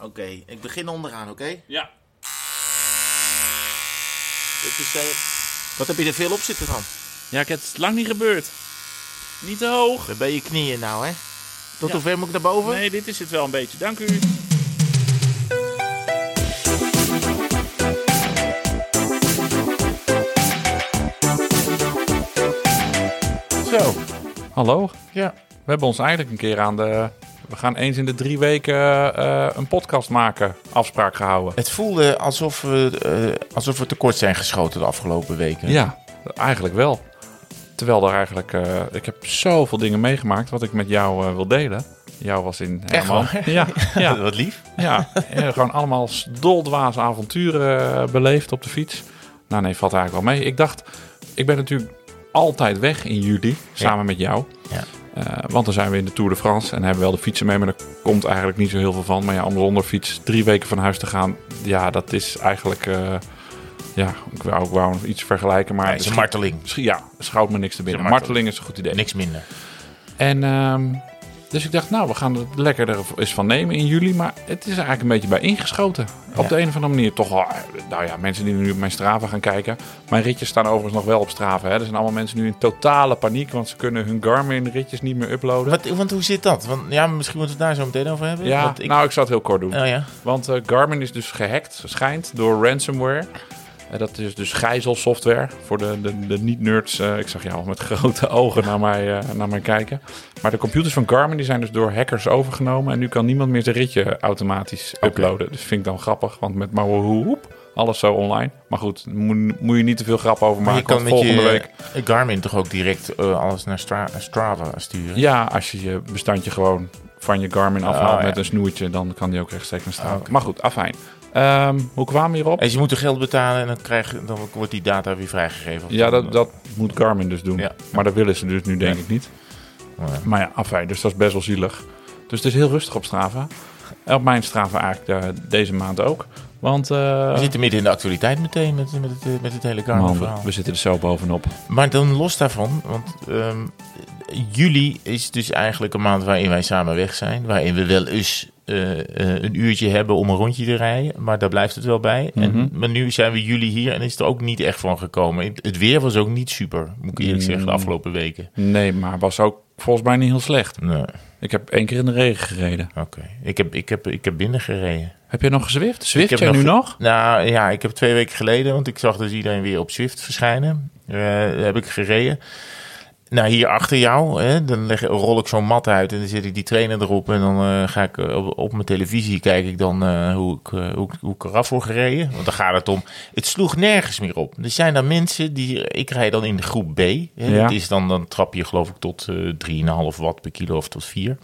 Oké, ik begin onderaan, oké? Ja. Dit is, eh, Wat heb je er veel op zitten dan? Ja, ik heb het lang niet gebeurd. Niet te hoog. Waar ben je knieën nou, hè? Tot Ja. hoe ver moet ik naar boven? Nee, dit is het wel een beetje. Dank u. Zo, Hallo. ja. We hebben ons eigenlijk een keer aan de... We gaan eens in de drie weken eh, een podcast maken. Afspraak gehouden. Het voelde alsof we, eh, alsof we tekort zijn geschoten de afgelopen weken. Ja, eigenlijk wel. Terwijl er eigenlijk... eh, ik heb zoveel dingen meegemaakt wat ik met jou wil delen. Jou was in waar? Ja, ja. Wat lief. Ja, gewoon allemaal doldwaze avonturen beleefd op de fiets. Nou nee, valt eigenlijk wel mee. Ik dacht, ik ben natuurlijk altijd weg in juli, samen met jou. Ja. Eh, want dan zijn we in de Tour de France en hebben we wel de fietsen mee. Maar daar komt eigenlijk niet zo heel veel van. Maar ja, om zonder fiets drie weken van huis te gaan, ja, dat is eigenlijk... eh, ja, ik wou, ik wou nog iets vergelijken, maar... Ja, het is een marteling. Ja, schoot me niks te binnen. Marteling is een goed idee. Niks minder. En ehm, dus ik dacht, nou, we gaan het lekker er eens van nemen in juli. Maar het is er eigenlijk een beetje bij ingeschoten. Op Ja. de een of andere manier toch wel. Nou ja, mensen die nu op mijn Strava gaan kijken. Mijn ritjes staan overigens nog wel op Strava. Hè. Er zijn allemaal mensen nu in totale paniek. Want ze kunnen hun Garmin ritjes niet meer uploaden. Wat, want hoe zit dat? Want, ja, misschien moeten we het daar zo meteen over hebben. Ja, Want ik, nou, ik zal het heel kort doen. oh ja. Want eh, Garmin is dus gehackt, schijnt, door ransomware. Eh, dat is dus gijzelsoftware voor de, de, de niet-nerds. Eh, ik zag jou al met grote ogen naar mij, eh, naar mij kijken. Maar de computers van Garmin die zijn dus door hackers overgenomen. En nu kan niemand meer zijn ritje automatisch uploaden. Dus vind ik dan grappig, want met Mauerhoep alles zo online. Maar goed, moet, moet je niet te veel grap over Maar je maken. kan volgende je week... Garmin toch ook direct alles naar Stra- Strava sturen? Ja, als je je bestandje gewoon van je Garmin afhaalt Oh, ja. met een snoertje... dan kan die ook rechtstreeks naar staan. Ah, oké. Maar goed, afijn. Ehm, hoe kwamen we hierop? En je moet er geld betalen en dan, krijg, dan wordt die data weer vrijgegeven. Ja, dat, dat moet Garmin dus doen. Ja. Maar dat willen ze dus nu denk Ja. ik niet. Ja. Maar ja, afijn, dus dat is best wel zielig. Dus het is heel rustig op Strava. En op mijn Strava eigenlijk eh, deze maand ook. Want eh, We zitten midden in de actualiteit meteen met, met, het, eh, met het hele man, we, Garmin-verhaal. we zitten er zo bovenop. Maar dan los daarvan, want ehm, juli is dus eigenlijk een maand waarin wij samen weg zijn. Waarin we wel eens eh, eh, een uurtje hebben om een rondje te rijden. Maar daar blijft het wel bij. Mhm. en, maar nu zijn we juli hier en is er ook niet echt van gekomen. Het weer was ook niet super, moet ik eerlijk zeggen, de Mm. afgelopen weken. Nee, maar was ook volgens mij niet heel slecht. Nee, Ik heb één keer in de regen gereden. oké. Ik heb, ik, heb, ik heb binnen gereden. Heb je nog gezwift? Zwift jij nog nu nog? Nou ja, ik heb twee weken geleden, want ik zag dus iedereen weer op Zwift verschijnen. Eh, heb ik gereden. Nou, hier achter jou, hè, dan leg, rol ik zo'n mat uit en dan zet ik die trainer erop. En dan eh, ga ik eh, op, op mijn televisie kijk ik dan eh, hoe, ik, eh, hoe, hoe ik eraf word gereden. Want dan gaat het om. Het sloeg nergens meer op. Er zijn dan mensen die. Ik rij dan in de groep B. Hè, Ja. Dat is dan, dan trap je geloof ik tot eh 3,5 watt per kilo of tot 4.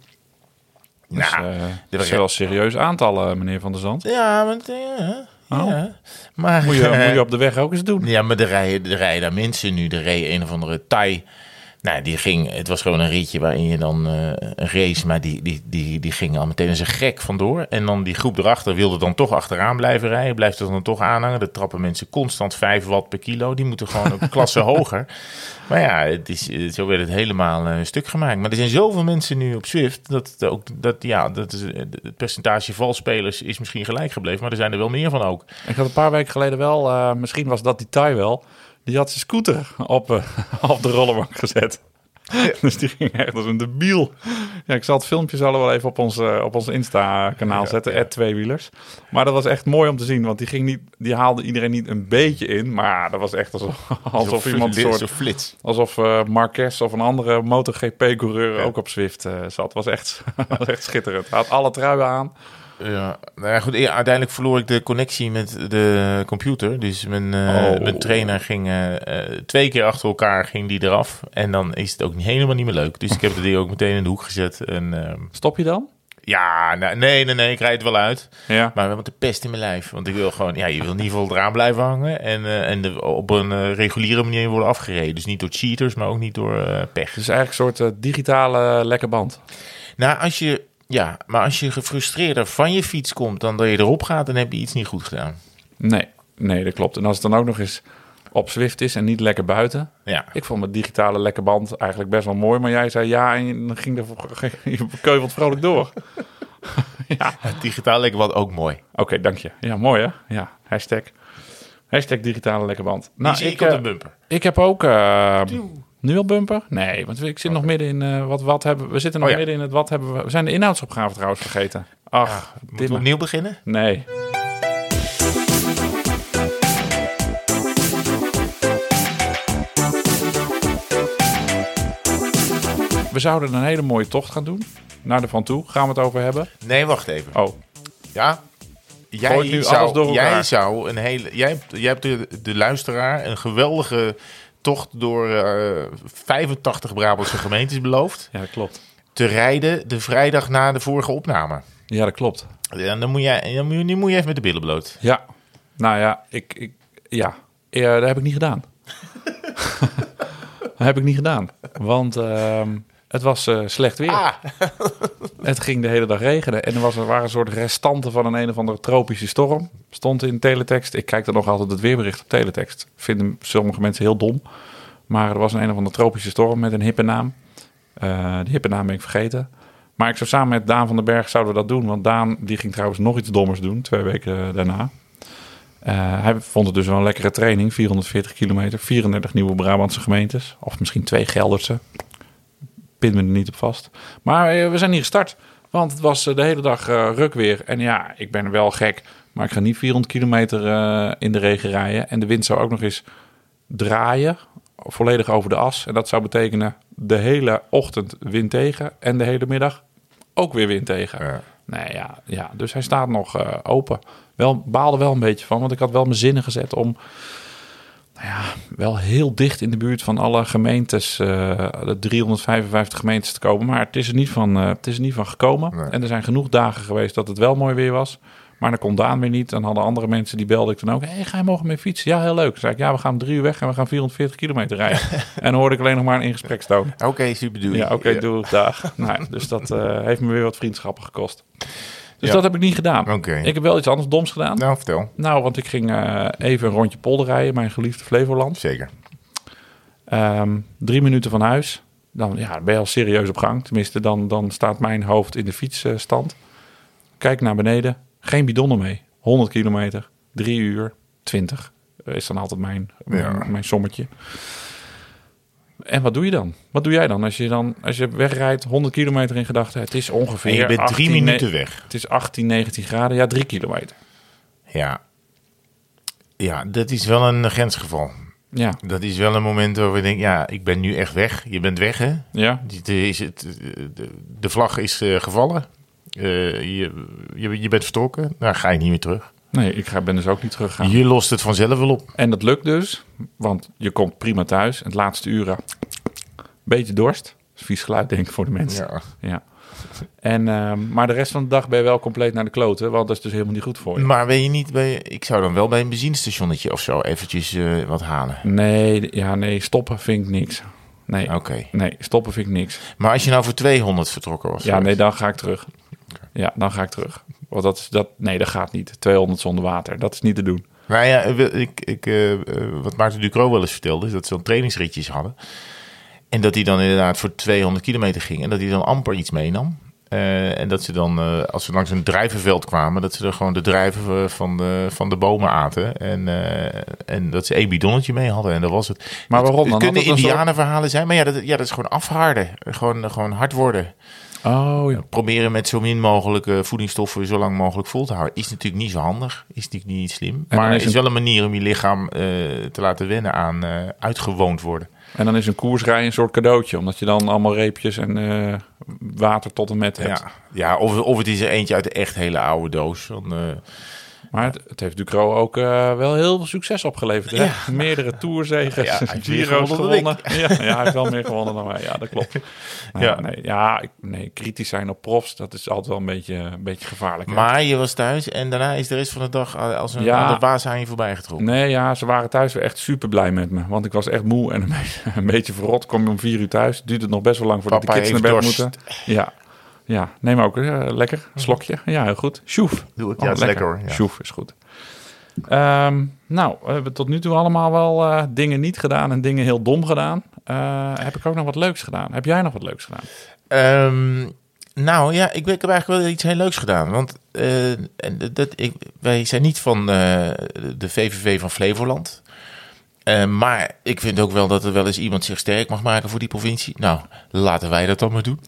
Dus, Nou, de dat is wel serieus aantal, eh, meneer Van der Zand. Ja, maar, ja, Oh. ja. maar Moet je, moet je op de weg ook eens doen. Ja, maar er rijden, er rijden daar mensen nu. Er reed een of andere Thai. Nou, die ging, het was gewoon een ritje waarin je dan eh, een race, maar die, die, die, die ging al meteen als een gek vandoor. En dan die groep erachter wilde dan toch achteraan blijven rijden, blijft er dan toch aanhangen. Dan trappen mensen constant 5 watt per kilo, die moeten gewoon een klasse hoger. Maar ja, het is, eh, zo werd het helemaal eh, stuk gemaakt. Maar er zijn zoveel mensen nu op Swift, dat, het ook, dat ja, dat is, het percentage valspelers is misschien gelijk gebleven, maar er zijn er wel meer van ook. Ik had een paar weken geleden wel, misschien was dat die Thai wel, die had zijn scooter op, eh, op de rollerbank gezet. Dus die ging echt als een debiel. Ja, ik zal het filmpje zo wel even op ons, eh, op ons Insta-kanaal zetten, ja. tweewielers. Maar dat was echt mooi om te zien, want die, ging niet, die haalde iedereen niet een beetje in. Maar dat was echt alsof, alsof Zo iemand een soort flits. Alsof eh Marquez of een andere MotoGP-coureur ook op Zwift zat. was echt, was echt schitterend. Hij had alle truien aan. Ja, nou ja, goed. Uiteindelijk verloor ik de connectie met de computer. Dus mijn, eh, Oh. mijn trainer ging eh, eh, twee keer achter elkaar ging die eraf. En dan is het ook niet, helemaal niet meer leuk. Dus ik heb de ding ook meteen in de hoek gezet. En, ehm, Stop je dan? ja, nou, nee, nee, nee, ik rijd het wel uit. Ja. Maar met de pest in mijn lijf. Want ik wil gewoon, ja, je wil in ieder geval eraan blijven hangen. En, en de, op een reguliere manier worden afgereden. Dus niet door cheaters, maar ook niet door eh, pech. Het is eigenlijk een soort digitale lekke band. Nou, als je, ja, maar als je gefrustreerder van je fiets komt dan dat je erop gaat, dan heb je iets niet goed gedaan. Nee, nee, dat klopt. En als het dan ook nog eens op Zwift is en niet lekker buiten. Ja. Ik vond mijn digitale lekke band eigenlijk best wel mooi. Maar jij zei ja en dan ging er, je keuvelt vrolijk door. ja. Digitaal lekker wat ook mooi. Oké, dank je. Ja, mooi hè? Ja, hashtag. Hashtag digitale lekkerband. Nou, ik, ik op eh, de bumper. Ik heb ook... eh, nu al bumper? Nee, want ik zit nog midden in eh, wat, wat hebben we zitten nog Oh ja. midden in het wat hebben we. We zijn de inhoudsopgave trouwens vergeten. Ach, Moeten dit we opnieuw beginnen? Nee. We zouden een hele mooie tocht gaan doen. Naar de Van Toe. Gaan we het over hebben? Nee, wacht even. Oh, Ja? Jij nu zou, alles door elkaar. jij zou een hele. Jij hebt, jij hebt de, de luisteraar een geweldige tocht door eh 85 Brabantse gemeentes beloofd. ja, dat klopt. Te rijden de vrijdag na de vorige opname. Ja, dat klopt. En dan moet jij, dan moet je, nu moet je even met de billen bloot. Ja. Nou ja, ik... ik ja, Ja, dat heb ik niet gedaan. dat heb ik niet gedaan. Want ehm, het was eh, slecht weer. Ah, Het ging de hele dag regenen. En er, was, er waren een soort restanten van een een of andere tropische storm. Stond in teletext. Ik kijk dan nog altijd het weerbericht op teletext. Vinden sommige mensen heel dom. Maar er was een een of andere tropische storm met een hippe naam. Eh die hippe naam ben ik vergeten. Maar ik zou samen met Daan van den Berg zouden we dat doen. Want Daan die ging trouwens nog iets dommers doen. Twee weken daarna. Eh, hij vond het dus wel een lekkere training. 440 kilometer. 34 nieuwe Brabantse gemeentes. Of misschien twee Gelderse pin me er niet op vast. Maar eh, we zijn hier gestart. Want het was eh, de hele dag eh ruk weer. En ja, ik ben wel gek. Maar ik ga niet 400 kilometer in de regen rijden. En de wind zou ook nog eens draaien. Volledig over de as. En dat zou betekenen de hele ochtend wind tegen. En de hele middag ook weer wind tegen. Ja. Nee, ja, ja, dus hij staat nog open. Wel, baalde wel een beetje van. Want ik had wel mijn zinnen gezet om nou ja, wel heel dicht in de buurt van alle gemeentes, eh, de 355 gemeentes te komen. Maar het is er niet van, eh, het is er niet van gekomen. Nee. En er zijn genoeg dagen geweest dat het wel mooi weer was. Maar dan kon Daan weer niet. Dan hadden andere mensen, die belden ik dan ook. Hé, hey, ga je morgen mee fietsen? Ja, heel leuk. Dan zei ik, ja, we gaan om drie uur weg en we gaan 440 kilometer rijden. en dan hoorde ik alleen nog maar een ingesprekstoon. oké, super doei. Ja, oké, doe het dag. nou, dus dat eh, heeft me weer wat vriendschappen gekost. Dus Ja. dat heb ik niet gedaan. Ik heb wel iets anders doms gedaan. Nou, vertel. Nou, want ik ging eh, even een rondje polder rijden, mijn geliefde Flevoland. Zeker. Ehm, drie minuten van huis. Dan ja, ben je al serieus op gang. Tenminste, dan, dan staat mijn hoofd in de fietsstand. Kijk naar beneden. Geen bidonnen mee. 100 kilometer. 3 uur. 20 is dan altijd mijn, Ja. mijn, mijn sommetje. En wat doe je dan? Wat doe jij dan als je, dan, als je wegrijdt 100 kilometer in gedachten? Het is ongeveer En je bent 18, drie minuten weg. Het is 18, 19 graden. Ja, 3 kilometer. Ja. Ja, dat is wel een grensgeval. Ja, Dat is wel een moment waar we denken, ja, ik ben nu echt weg. Je bent weg, hè? ja. Het is het, de, de vlag is eh, gevallen. Eh, je, je, je bent vertrokken. Nou, ga je niet meer terug. Nee, ik ga, ben dus ook niet teruggegaan. Je lost het vanzelf wel op. En dat lukt dus, want je komt prima thuis. Het laatste uren, beetje dorst. Vies geluid denk ik voor de mensen. Ja. Ja. En, ehm, maar de rest van de dag ben je wel compleet naar de kloten, want dat is dus helemaal niet goed voor je. Maar ben je niet bij... Ik zou dan wel bij een benzinestationnetje of zo eventjes eh, wat halen. Nee, ja, nee, stoppen vind ik niks. Nee, Oké. nee, stoppen vind ik niks. Maar als je nou voor 200 vertrokken was. Ja, nee, dan ga ik terug. Ja, dan ga ik terug. Want dat is dat. Nee, dat gaat niet. 200 zonder water. Dat is niet te doen. Nou ja, ik, ik, eh, eh, wat Maarten Ducro wel eens vertelde, is dat ze dan trainingsritjes hadden. En dat hij dan inderdaad voor 200 kilometer ging. En dat hij dan amper iets meenam. Eh, en dat ze dan, eh, als ze langs een drijvenveld kwamen, dat ze er gewoon de drijven eh, van de, van de bomen aten. En, eh, en dat ze één bidonnetje mee hadden. En dat was het. Maar waarom dan? Het kunnen indianenverhalen zijn. Maar ja dat, ja, dat is gewoon afharden. Gewoon, gewoon hard worden. Oh ja. Proberen met zo min mogelijk eh, voedingsstoffen zo lang mogelijk vol te houden. Is natuurlijk niet zo handig. Is natuurlijk niet slim. Maar is het is wel een manier om je lichaam eh, te laten wennen aan eh, uitgewoond worden. En dan is een koersrij een soort cadeautje, omdat je dan allemaal reepjes en water tot en met hebt. Ja, ja of, of het is er eentje uit de echt hele oude doos. Dan, Maar het, het heeft Ducro ook eh, wel heel veel succes opgeleverd. Hè? Meerdere tourzegens, Ja, meer Giro's gewonnen. Ja, ja, hij heeft wel meer gewonnen dan wij. Ja, dat klopt. Nou, Ja. Nee, ja, nee, kritisch zijn op profs, dat is altijd wel een beetje, een beetje gevaarlijk. hè. maar je was thuis en daarna is de rest van de dag als een Ja. baas aan je voorbij getrokken. Nee, ja, ze waren thuis weer echt super blij met me. Want ik was echt moe en een beetje, een beetje verrot. Kom je om vier uur thuis. Duurt het nog best wel lang voordat Papa de kids naar bed dorst. moeten. Ja, ja. neem ook eh, lekker. Slokje. Ja, heel goed. Sjoef. Doe het. Oh, Ja, is lekker hoor. Ja. Sjoef is goed. Ehm, nou, we hebben tot nu toe allemaal wel eh, dingen niet gedaan en dingen heel dom gedaan. Eh, heb ik ook nog wat leuks gedaan? Heb jij nog wat leuks gedaan? Ehm, Nou ja, ik, ik heb eigenlijk wel iets heel leuks gedaan. Want dat, ik, wij zijn niet van de VVV van Flevoland. Maar ik vind ook wel dat er wel eens iemand zich sterk mag maken voor die provincie. Nou, laten wij dat dan maar doen.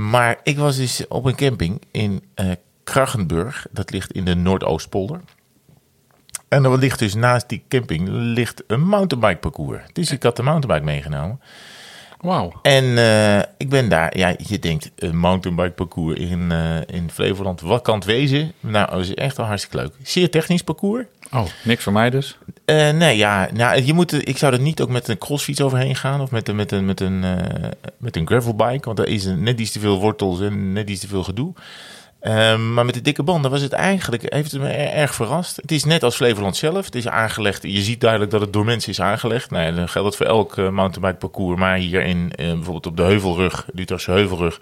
Maar ik was dus op een camping in eh Krachenburg. Dat ligt in de Noordoostpolder. En er ligt dus naast die camping ligt een mountainbike parcours. Dus ik had de mountainbike meegenomen. Wauw. En eh, ik ben daar, ja, je denkt, een mountainbike parcours in, eh, in Flevoland, wat kan het wezen? Nou, dat is echt wel hartstikke leuk. Zeer technisch parcours. Oh, niks voor mij dus. Eh, nee, ja, nou, je moet, er- ik zou er niet ook met een crossfiets overheen gaan of met, een- met, een, met, een, eh, met een gravelbike, want daar is net iets te veel wortels en net iets te veel gedoe. Ehm, maar met de dikke banden was het eigenlijk, heeft me er- erg verrast. Het is net als Flevoland zelf. Het is aangelegd. Je ziet duidelijk dat het door mensen is aangelegd. Nou ja, dan geldt dat voor elk eh, mountainbike parcours. Maar hier in, eh, bijvoorbeeld op de Heuvelrug, Utrechtse Heuvelrug,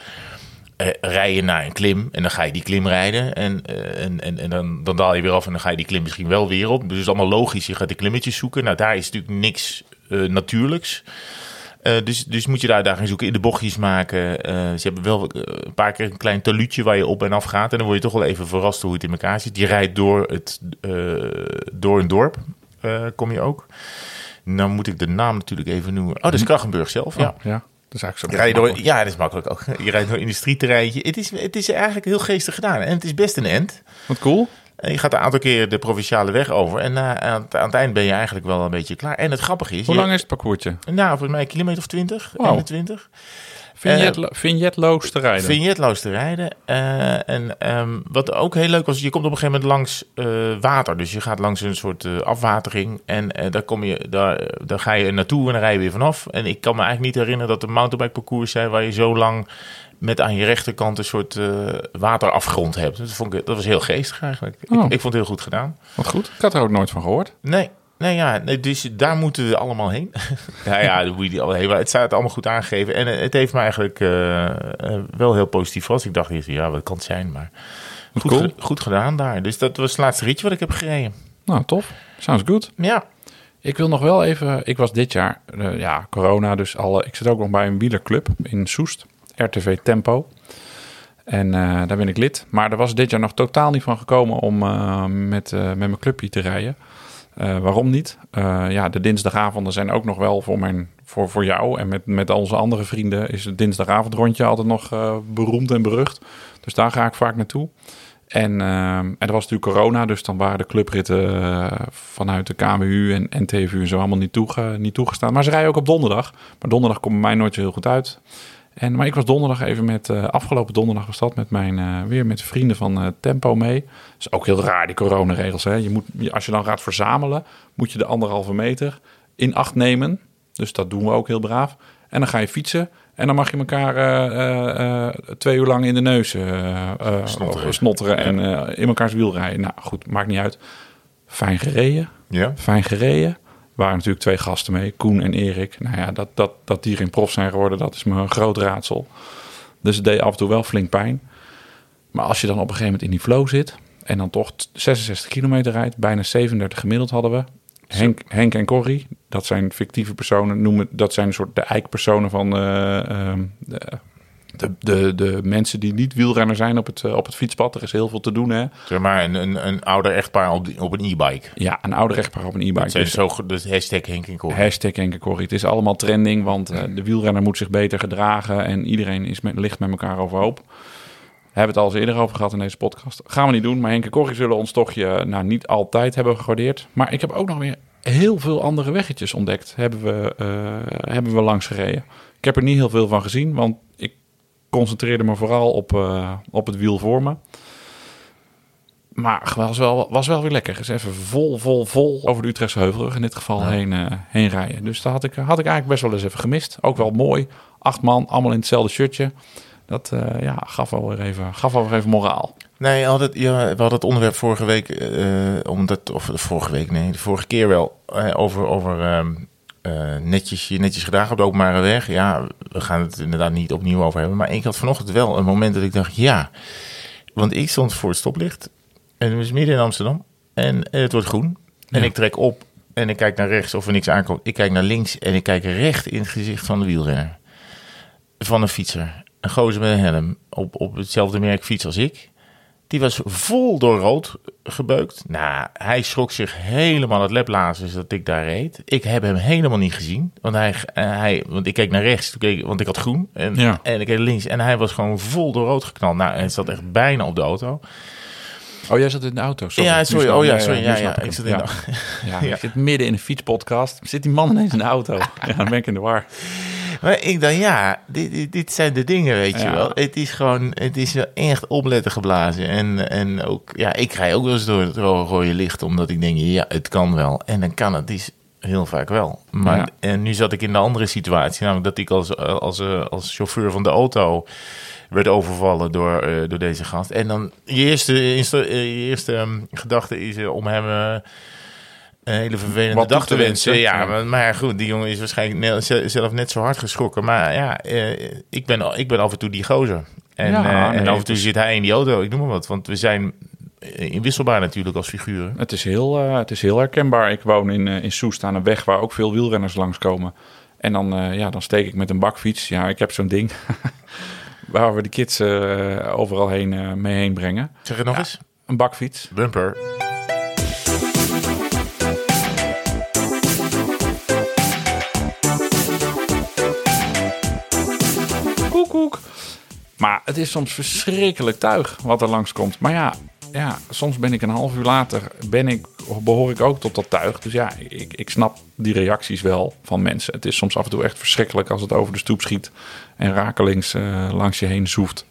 eh, rij je naar een klim en dan ga je die klim rijden. En, eh, en, en, en dan, dan daal je weer af en dan ga je die klim misschien wel weer op. Dus het is allemaal logisch. Je gaat de klimmetjes zoeken. Nou, daar is natuurlijk niks eh, natuurlijks. Dus, dus moet je daar daar gaan zoeken, in de bochtjes maken. Eh, ze hebben wel een paar keer een klein taluutje waar je op en af gaat. En dan word je toch wel even verrast hoe het in elkaar zit. Je rijdt door, het, door een dorp, kom je ook. Nou moet ik de naam natuurlijk even noemen. Oh, dat is Krachenburg zelf, ja. Ja, ja. Dat is eigenlijk zo. Door, ja, dat is makkelijk ook. Je rijdt door een industrieterreintje. Het is, het is eigenlijk heel geestig gedaan. En het is best een end. Wat cool. En je gaat een aantal keer de provinciale weg over. En na- aan, het, aan het eind ben je eigenlijk wel een beetje klaar. En het grappige is... Hoe je- lang is het parcoursje? Nou, volgens mij een kilometer of 20, Wauw. 21. Vignet, Vignetloos te rijden. Vignetloos te rijden. Eh, en ehm, wat ook heel leuk was, je komt op een gegeven moment langs eh, water. Dus je gaat langs een soort eh, afwatering. En eh, daar, kom je, daar, daar ga je naartoe en dan rij je weer vanaf. En ik kan me eigenlijk niet herinneren dat er mountainbike parcours zijn... waar je zo lang met aan je rechterkant een soort eh, waterafgrond hebt. Dat, vond ik, dat was heel geestig eigenlijk. Oh. Ik, ik vond het heel goed gedaan. Wat goed. Ik had er ook nooit van gehoord. Nee, nee, ja, dus daar moeten we allemaal heen. ja, ja. Maar het staat allemaal goed aangegeven. En eh, het heeft me eigenlijk eh, eh, wel heel positief vast. Ik dacht eerst, ja, wat kan het zijn? Maar goed, cool. goed gedaan daar. Dus dat was het laatste ritje wat ik heb gereden. Nou, tof. Sounds good. Ja, Ik wil nog wel even... Ik was dit jaar, ja, corona, dus alle... Ik zit ook nog bij een wielerclub in Soest. RTV Tempo. En daar ben ik lid. Maar er was dit jaar nog totaal niet van gekomen om met, met mijn clubje te rijden. Eh, waarom niet? Eh, ja, de dinsdagavonden zijn ook nog wel voor, mijn, voor, voor jou. En met, met onze andere vrienden is het dinsdagavondrondje altijd nog eh, beroemd en berucht. Dus daar ga ik vaak naartoe. En, eh, en er was natuurlijk corona, dus dan waren de clubritten vanuit de KMU en NTVU en zo allemaal niet, toege, niet toegestaan. Maar ze rijden ook op donderdag. Maar donderdag komt bij mij nooit zo heel goed uit. En, maar ik was donderdag even met, eh, afgelopen donderdag was dat met mijn, eh, weer met vrienden van eh, Tempo mee. Dat is ook heel raar, die coronaregels. Hè? Je moet, als je dan gaat verzamelen, moet je de anderhalve meter in acht nemen. Dus dat doen we ook heel braaf. En dan ga je fietsen. En dan mag je elkaar twee uur lang in de neus Snotteren. snotteren en in elkaars wiel rijden. Nou goed, maakt niet uit. Fijn gereden. ja. Fijn gereden. Waren natuurlijk twee gasten mee, Koen en Erik. Nou ja, dat, dat, dat die geen prof zijn geworden, dat is me een groot raadsel. Dus het deed af en toe wel flink pijn. Maar als je dan op een gegeven moment in die flow zit... en dan toch t- 66 kilometer rijdt, bijna 37 gemiddeld hadden we... Henk, Henk en Corrie, dat zijn fictieve personen, noemen, dat zijn een soort de eikpersonen van ehm, de, de, de, mensen die niet wielrenner zijn op het, eh, op het fietspad. Er is heel veel te doen, hè? Zeg maar een, een, een ouder echtpaar op, op een e-bike. Ja, een oude rechtpaar op een e-bike. Dat zijn Dus- zo, dus hashtag Henk en Cor. Hashtag Henk en Corrie. Het is allemaal trending, want eh, de wielrenner moet zich beter gedragen en iedereen is met, ligt met elkaar overhoop. We hebben het al eens eerder over gehad in deze podcast. Gaan we niet doen, maar Henk en Corrie zullen ons tochtje nou, niet altijd hebben gewaardeerd. Maar ik heb ook nog weer heel veel andere weggetjes ontdekt. Hebben we, eh, hebben we langs gereden. Ik heb er niet heel veel van gezien, want ik concentreerde me vooral op, eh, op het wiel voor me. Maar was wel, was wel weer lekker. Dus even vol, vol, vol over de Utrechtse Heuvelrug in dit geval heen, eh, heen rijden. Dus dat had ik, had ik eigenlijk best wel eens even gemist. Ook wel mooi. Acht man, allemaal in hetzelfde shirtje. Dat eh, ja, gaf wel weer even, gaf wel weer even moraal. Nee, altijd, ja, we hadden het onderwerp vorige week, eh, omdat, of de vorige week, nee, de vorige keer wel, over, over ehm, eh, netjes, je netjes gedragen op de openbare weg. Ja, we gaan het inderdaad niet opnieuw over hebben. Maar ik had vanochtend wel een moment dat ik dacht, ja, want ik stond voor het stoplicht en het was midden in Amsterdam en het wordt groen. En Ja. ik trek op en ik kijk naar rechts of er niks aankomt. Ik kijk naar links en ik kijk recht in het gezicht van de wielrenner. Van een fietser. een gozer met een helm op, op hetzelfde merk fiets als ik. Die was vol door rood gebeukt. Nou, hij schrok zich helemaal het leplazers dat ik daar reed. Ik heb hem helemaal niet gezien. Want, hij, eh, hij, want ik keek naar rechts, toen keek, want ik had groen. En, Ja. en ik keek links. En hij was gewoon vol door rood geknald. Nou, hij zat echt bijna op de auto. Oh, jij zat in de auto. Sorry. ja, sorry. Oh ja, sorry. Ja, ja, ik zat in de... Ja, Ja. ik zit midden in een fietspodcast. Zit die man ineens in de auto? Ja, dan ben ik in de war. Maar ik dacht, ja, dit, dit, dit zijn de dingen, weet je wel. Het is gewoon, het is wel echt opletten geblazen. En, en ook, ja, ik rij ook wel eens door het ro- rode licht, omdat ik denk, ja, het kan wel. En dan kan het dus heel vaak wel. Maar Ja. en nu zat ik in de andere situatie, namelijk dat ik als, als, eh, als chauffeur van de auto werd overvallen door, eh, door deze gast. En dan, je eerste, eh, je eerste ehm, gedachte is om hem... een hele vervelende Wat dag te wensen. wensen. Ja, maar, maar goed, die jongen is waarschijnlijk zelf net zo hard geschrokken. Maar ja, eh, ik, ben, ik ben af en toe die gozer. En, Ja, eh, nee, en af en toe is- zit hij in die auto, ik noem maar wat. Want we zijn eh, inwisselbaar natuurlijk als figuren. Het is heel, het is heel herkenbaar. Ik woon in, in Soest aan een weg waar ook veel wielrenners langskomen. En dan, ja, dan steek ik met een bakfiets. Ja, ik heb zo'n ding waar we de kids overal heen, mee heen brengen. Zeg het nog eens? Een bakfiets. Bumper. Maar het is soms verschrikkelijk tuig wat er langskomt. Maar ja, ja, soms ben ik een half uur later, ben ik, behoor ik ook tot dat tuig. Dus ja, ik, ik snap die reacties wel van mensen. Het is soms af en toe echt verschrikkelijk als het over de stoep schiet en rakelings eh, langs je heen zoeft.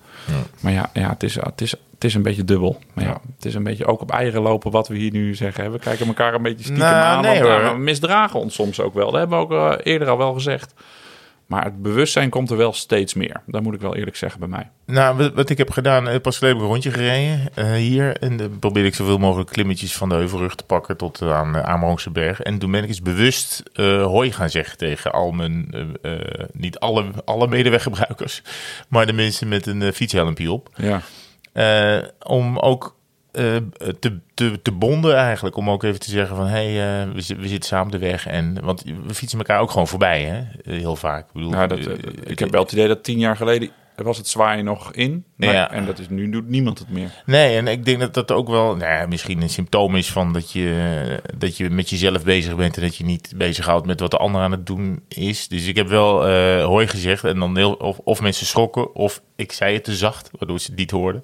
Maar ja, ja het, is, het, is, het is een beetje dubbel. Maar ja, het is een beetje ook op eieren lopen wat we hier nu zeggen. We kijken elkaar een beetje stiekem Nou, aan. nee, want, ja, hoor. we misdragen ons soms ook wel. Dat hebben we ook eh, eerder al wel gezegd. Maar het bewustzijn komt er wel steeds meer. Dat moet ik wel eerlijk zeggen bij mij. Nou, wat, ik heb gedaan, eh, pas geleden heb ik een rondje gereden eh, hier. En dan probeer ik zoveel mogelijk klimmetjes van de heuvelrug te pakken tot eh, aan de Amerongse berg. En toen ben ik eens bewust eh hoi gaan zeggen tegen al mijn, niet alle, alle medeweggebruikers, maar de mensen met een fietshelmpje op. Ja. Om ook te, te, te bonden eigenlijk. Om ook even te zeggen van, hé, hey, eh, we, we zitten samen de weg. En, want we fietsen elkaar ook gewoon voorbij, hè? Eh, Heel vaak. Ik, bedoel, Ja, dat, eh, eh, ik heb wel het idee dat tien jaar geleden was het zwaaien nog in. Maar, Ja. En dat is, nu doet niemand het meer. Nee, en ik denk dat dat ook wel nou ja, misschien een symptoom is van dat je, dat je met jezelf bezig bent en dat je niet bezighoudt met wat de ander aan het doen is. Dus ik heb wel eh hooi gezegd en dan heel, of, of mensen schrokken of ik zei het te zacht, waardoor ze het niet hoorden.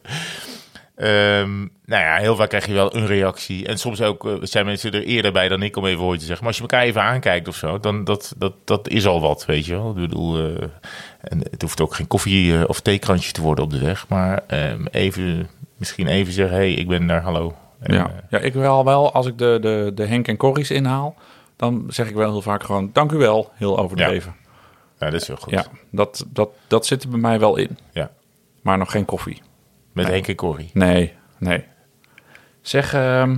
Ehm, nou ja, heel vaak krijg je wel een reactie. En soms ook eh, zijn mensen er eerder bij dan ik om even hooi te zeggen. Maar als je elkaar even aankijkt of zo, dan dat, dat, dat is al wat, weet je wel. Ik bedoel, eh, en het hoeft ook geen koffie- eh, of theekrantje te worden op de weg. Maar ehm, even, misschien even zeggen, hé, hey, ik ben daar, hallo. En, Ja. ja, ik wel wel, als ik de, de, de Henk en Corries inhaal, dan zeg ik wel heel vaak gewoon dank u wel, heel overdreven. ja, dat is wel goed. Ja, dat, dat, dat zit er bij mij wel in. Ja. Maar nog geen koffie. Met Henk en Corrie. Nee, nee. Zeg, ehm,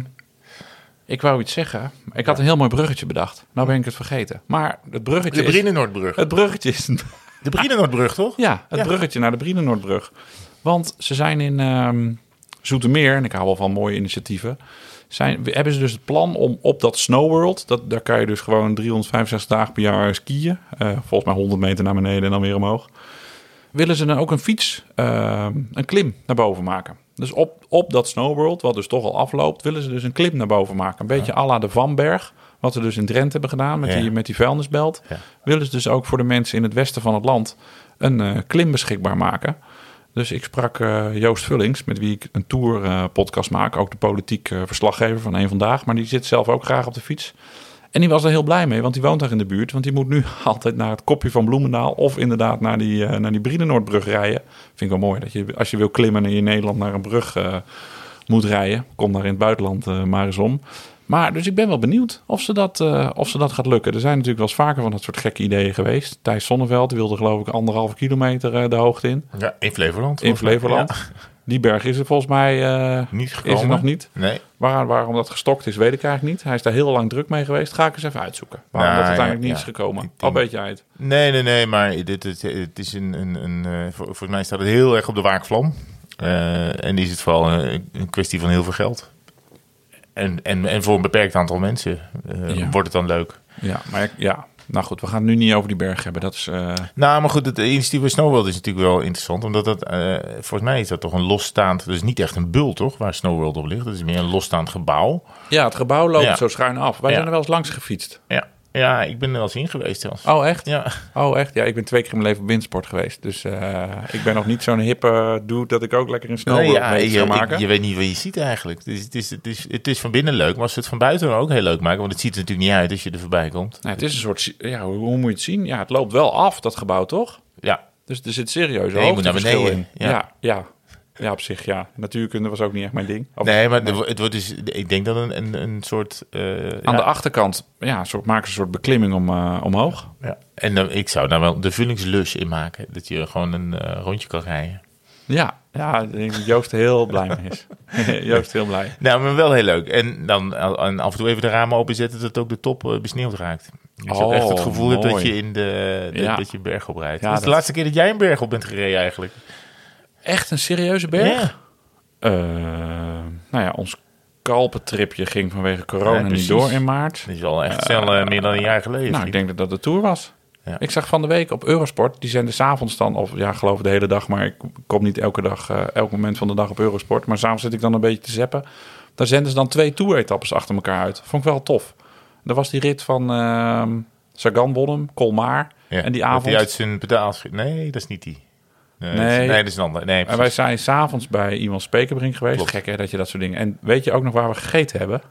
ik wou iets zeggen. Ik had een heel mooi bruggetje bedacht. Nou ben ik het vergeten. Maar het bruggetje De. Brienenoordbrug. Het bruggetje is... De Brienenoordbrug, toch? Ja, het Ja. bruggetje naar de Brienenoordbrug. Want ze zijn in ehm, Zoetermeer, en ik hou wel van mooie initiatieven... Zijn, hebben ze dus het plan om op dat Snow World... Dat, daar kan je dus gewoon 365 dagen per jaar skiën. Eh, volgens mij 100 meter naar beneden en dan weer omhoog. Willen ze dan ook een fiets, ehm, een klim naar boven maken. Dus op, op dat Snow World, wat dus toch al afloopt... willen ze dus een klim naar boven maken. Een beetje à la de Vanberg... Wat we dus in Drenthe hebben gedaan met, Ja. die, met die vuilnisbelt. Ja. Willen ze dus ook voor de mensen in het westen van het land een eh, klim beschikbaar maken. Dus ik sprak eh, Joost Vullings, met wie ik een tour eh, podcast maak. Ook de politiek verslaggever van Eén Vandaag. Maar die zit zelf ook graag op de fiets. En die was er heel blij mee, want die woont daar in de buurt. Want die moet nu altijd naar het kopje van Bloemendaal... of inderdaad naar die, eh naar die Brienenoordbrug rijden. Vind ik wel mooi, dat je als je wil klimmen in Nederland naar een brug eh, moet rijden. Kom daar in het buitenland eh, maar eens om. Maar dus ik ben wel benieuwd of ze, dat, of ze dat gaat lukken. Er zijn natuurlijk wel eens vaker van dat soort gekke ideeën geweest. Thijs Sonneveld wilde geloof ik anderhalve kilometer de hoogte in. Ja, in Flevoland. In. Flevoland. Ja, Die berg is er volgens mij eh, niet is gekomen. er nog niet. Nee. Waar, waarom dat gestokt is, weet ik eigenlijk niet. Hij is daar heel lang druk mee geweest. Ga ik eens even uitzoeken. Waarom Nou, dat uiteindelijk ja, niet ja. is gekomen. Al weet jij het. Nee, nee, nee, maar dit, het, het is een, een, een eh, volgens mij staat het heel erg op de waakvlam. Eh, en is het vooral een, een kwestie van heel veel geld. En, en, en voor een beperkt aantal mensen Ja. wordt het dan leuk. Ja, maar ja. Nou goed, we gaan het nu niet over die berg hebben. Dat is, eh, Nou, maar goed, het initiatief bij Snowworld is natuurlijk wel interessant. Omdat dat, eh, volgens mij is dat toch een losstaand... Dat is niet echt een bul, toch? Waar Snowworld op ligt. Dat is meer een losstaand gebouw. Ja, het gebouw loopt Ja. zo schuin af. Wij Ja. zijn er wel eens langs gefietst. Ja, ja ik ben er wel eens in geweest zelfs. Oh, echt? Ja. Oh, echt? Ja, ik ben twee keer in mijn leven op windsport geweest. Dus eh, ik ben nog niet zo'n hippe dude dat ik ook lekker in Nee, snowboard ja, mee je, maken. ik- je weet niet wat je ziet eigenlijk. Dus het, is, het, is, het is van binnen leuk, maar als we het van buiten ook heel leuk maken... want het ziet er natuurlijk niet uit als je er voorbij komt. Nou, het is een soort... Ja, hoe, hoe moet je het zien? Ja, het loopt wel af, dat gebouw, toch? Ja, Dus er zit serieus Nee, je moet naar beneden, in. ja. Ja. ja, ja. op zich, ja. Natuurkunde was ook niet echt mijn ding. Of- nee, maar het wordt dus... Ik denk dat een, een, een soort... eh, Aan ja, de achterkant ja, soort, maken ze een soort beklimming om, eh, omhoog. ja. En dan, ik zou daar wel de vullingslus in maken. Dat je gewoon een eh, rondje kan rijden. Ja, ja ik denk dat Joost heel blij mee is. Joost heel blij. Nou, maar wel heel leuk. En dan en af en toe even de ramen openzetten... dat ook de top besneeuwd raakt. Ook Oh, echt het gevoel hebt dat je in de, de- Ja. dat je berg op rijdt. Ja, dat is de laatste keer dat jij een berg op bent gereden eigenlijk. Echt een serieuze berg? Ja. Eh, nou ja, ons kalpentripje ging vanwege corona Ja, niet door in maart. Dat is wel echt snel eh, meer dan een jaar geleden. Nou, ik denk dat dat de Tour was. Ja. Ik zag van de week op Eurosport, die zenden s'avonds dan, of ja, geloof de hele dag, maar ik kom niet elke dag, eh, elk moment van de dag op Eurosport. Maar s'avonds zit ik dan een beetje te zeppen. Daar zenden ze dan twee Tour-etappes achter elkaar uit. Vond ik wel tof. Er was die rit van ehm Sagan won hem, Colmar. Ja, en die dat avond. hij uit zijn. Nee, dat is niet die. Nee, Nee. Dat, is, nee dat is een ander. Nee, En wij zijn s'avonds bij iemand Spekerbrink geweest. Klopt. Gek hè, dat je dat soort dingen. En weet je ook nog waar we gegeten hebben?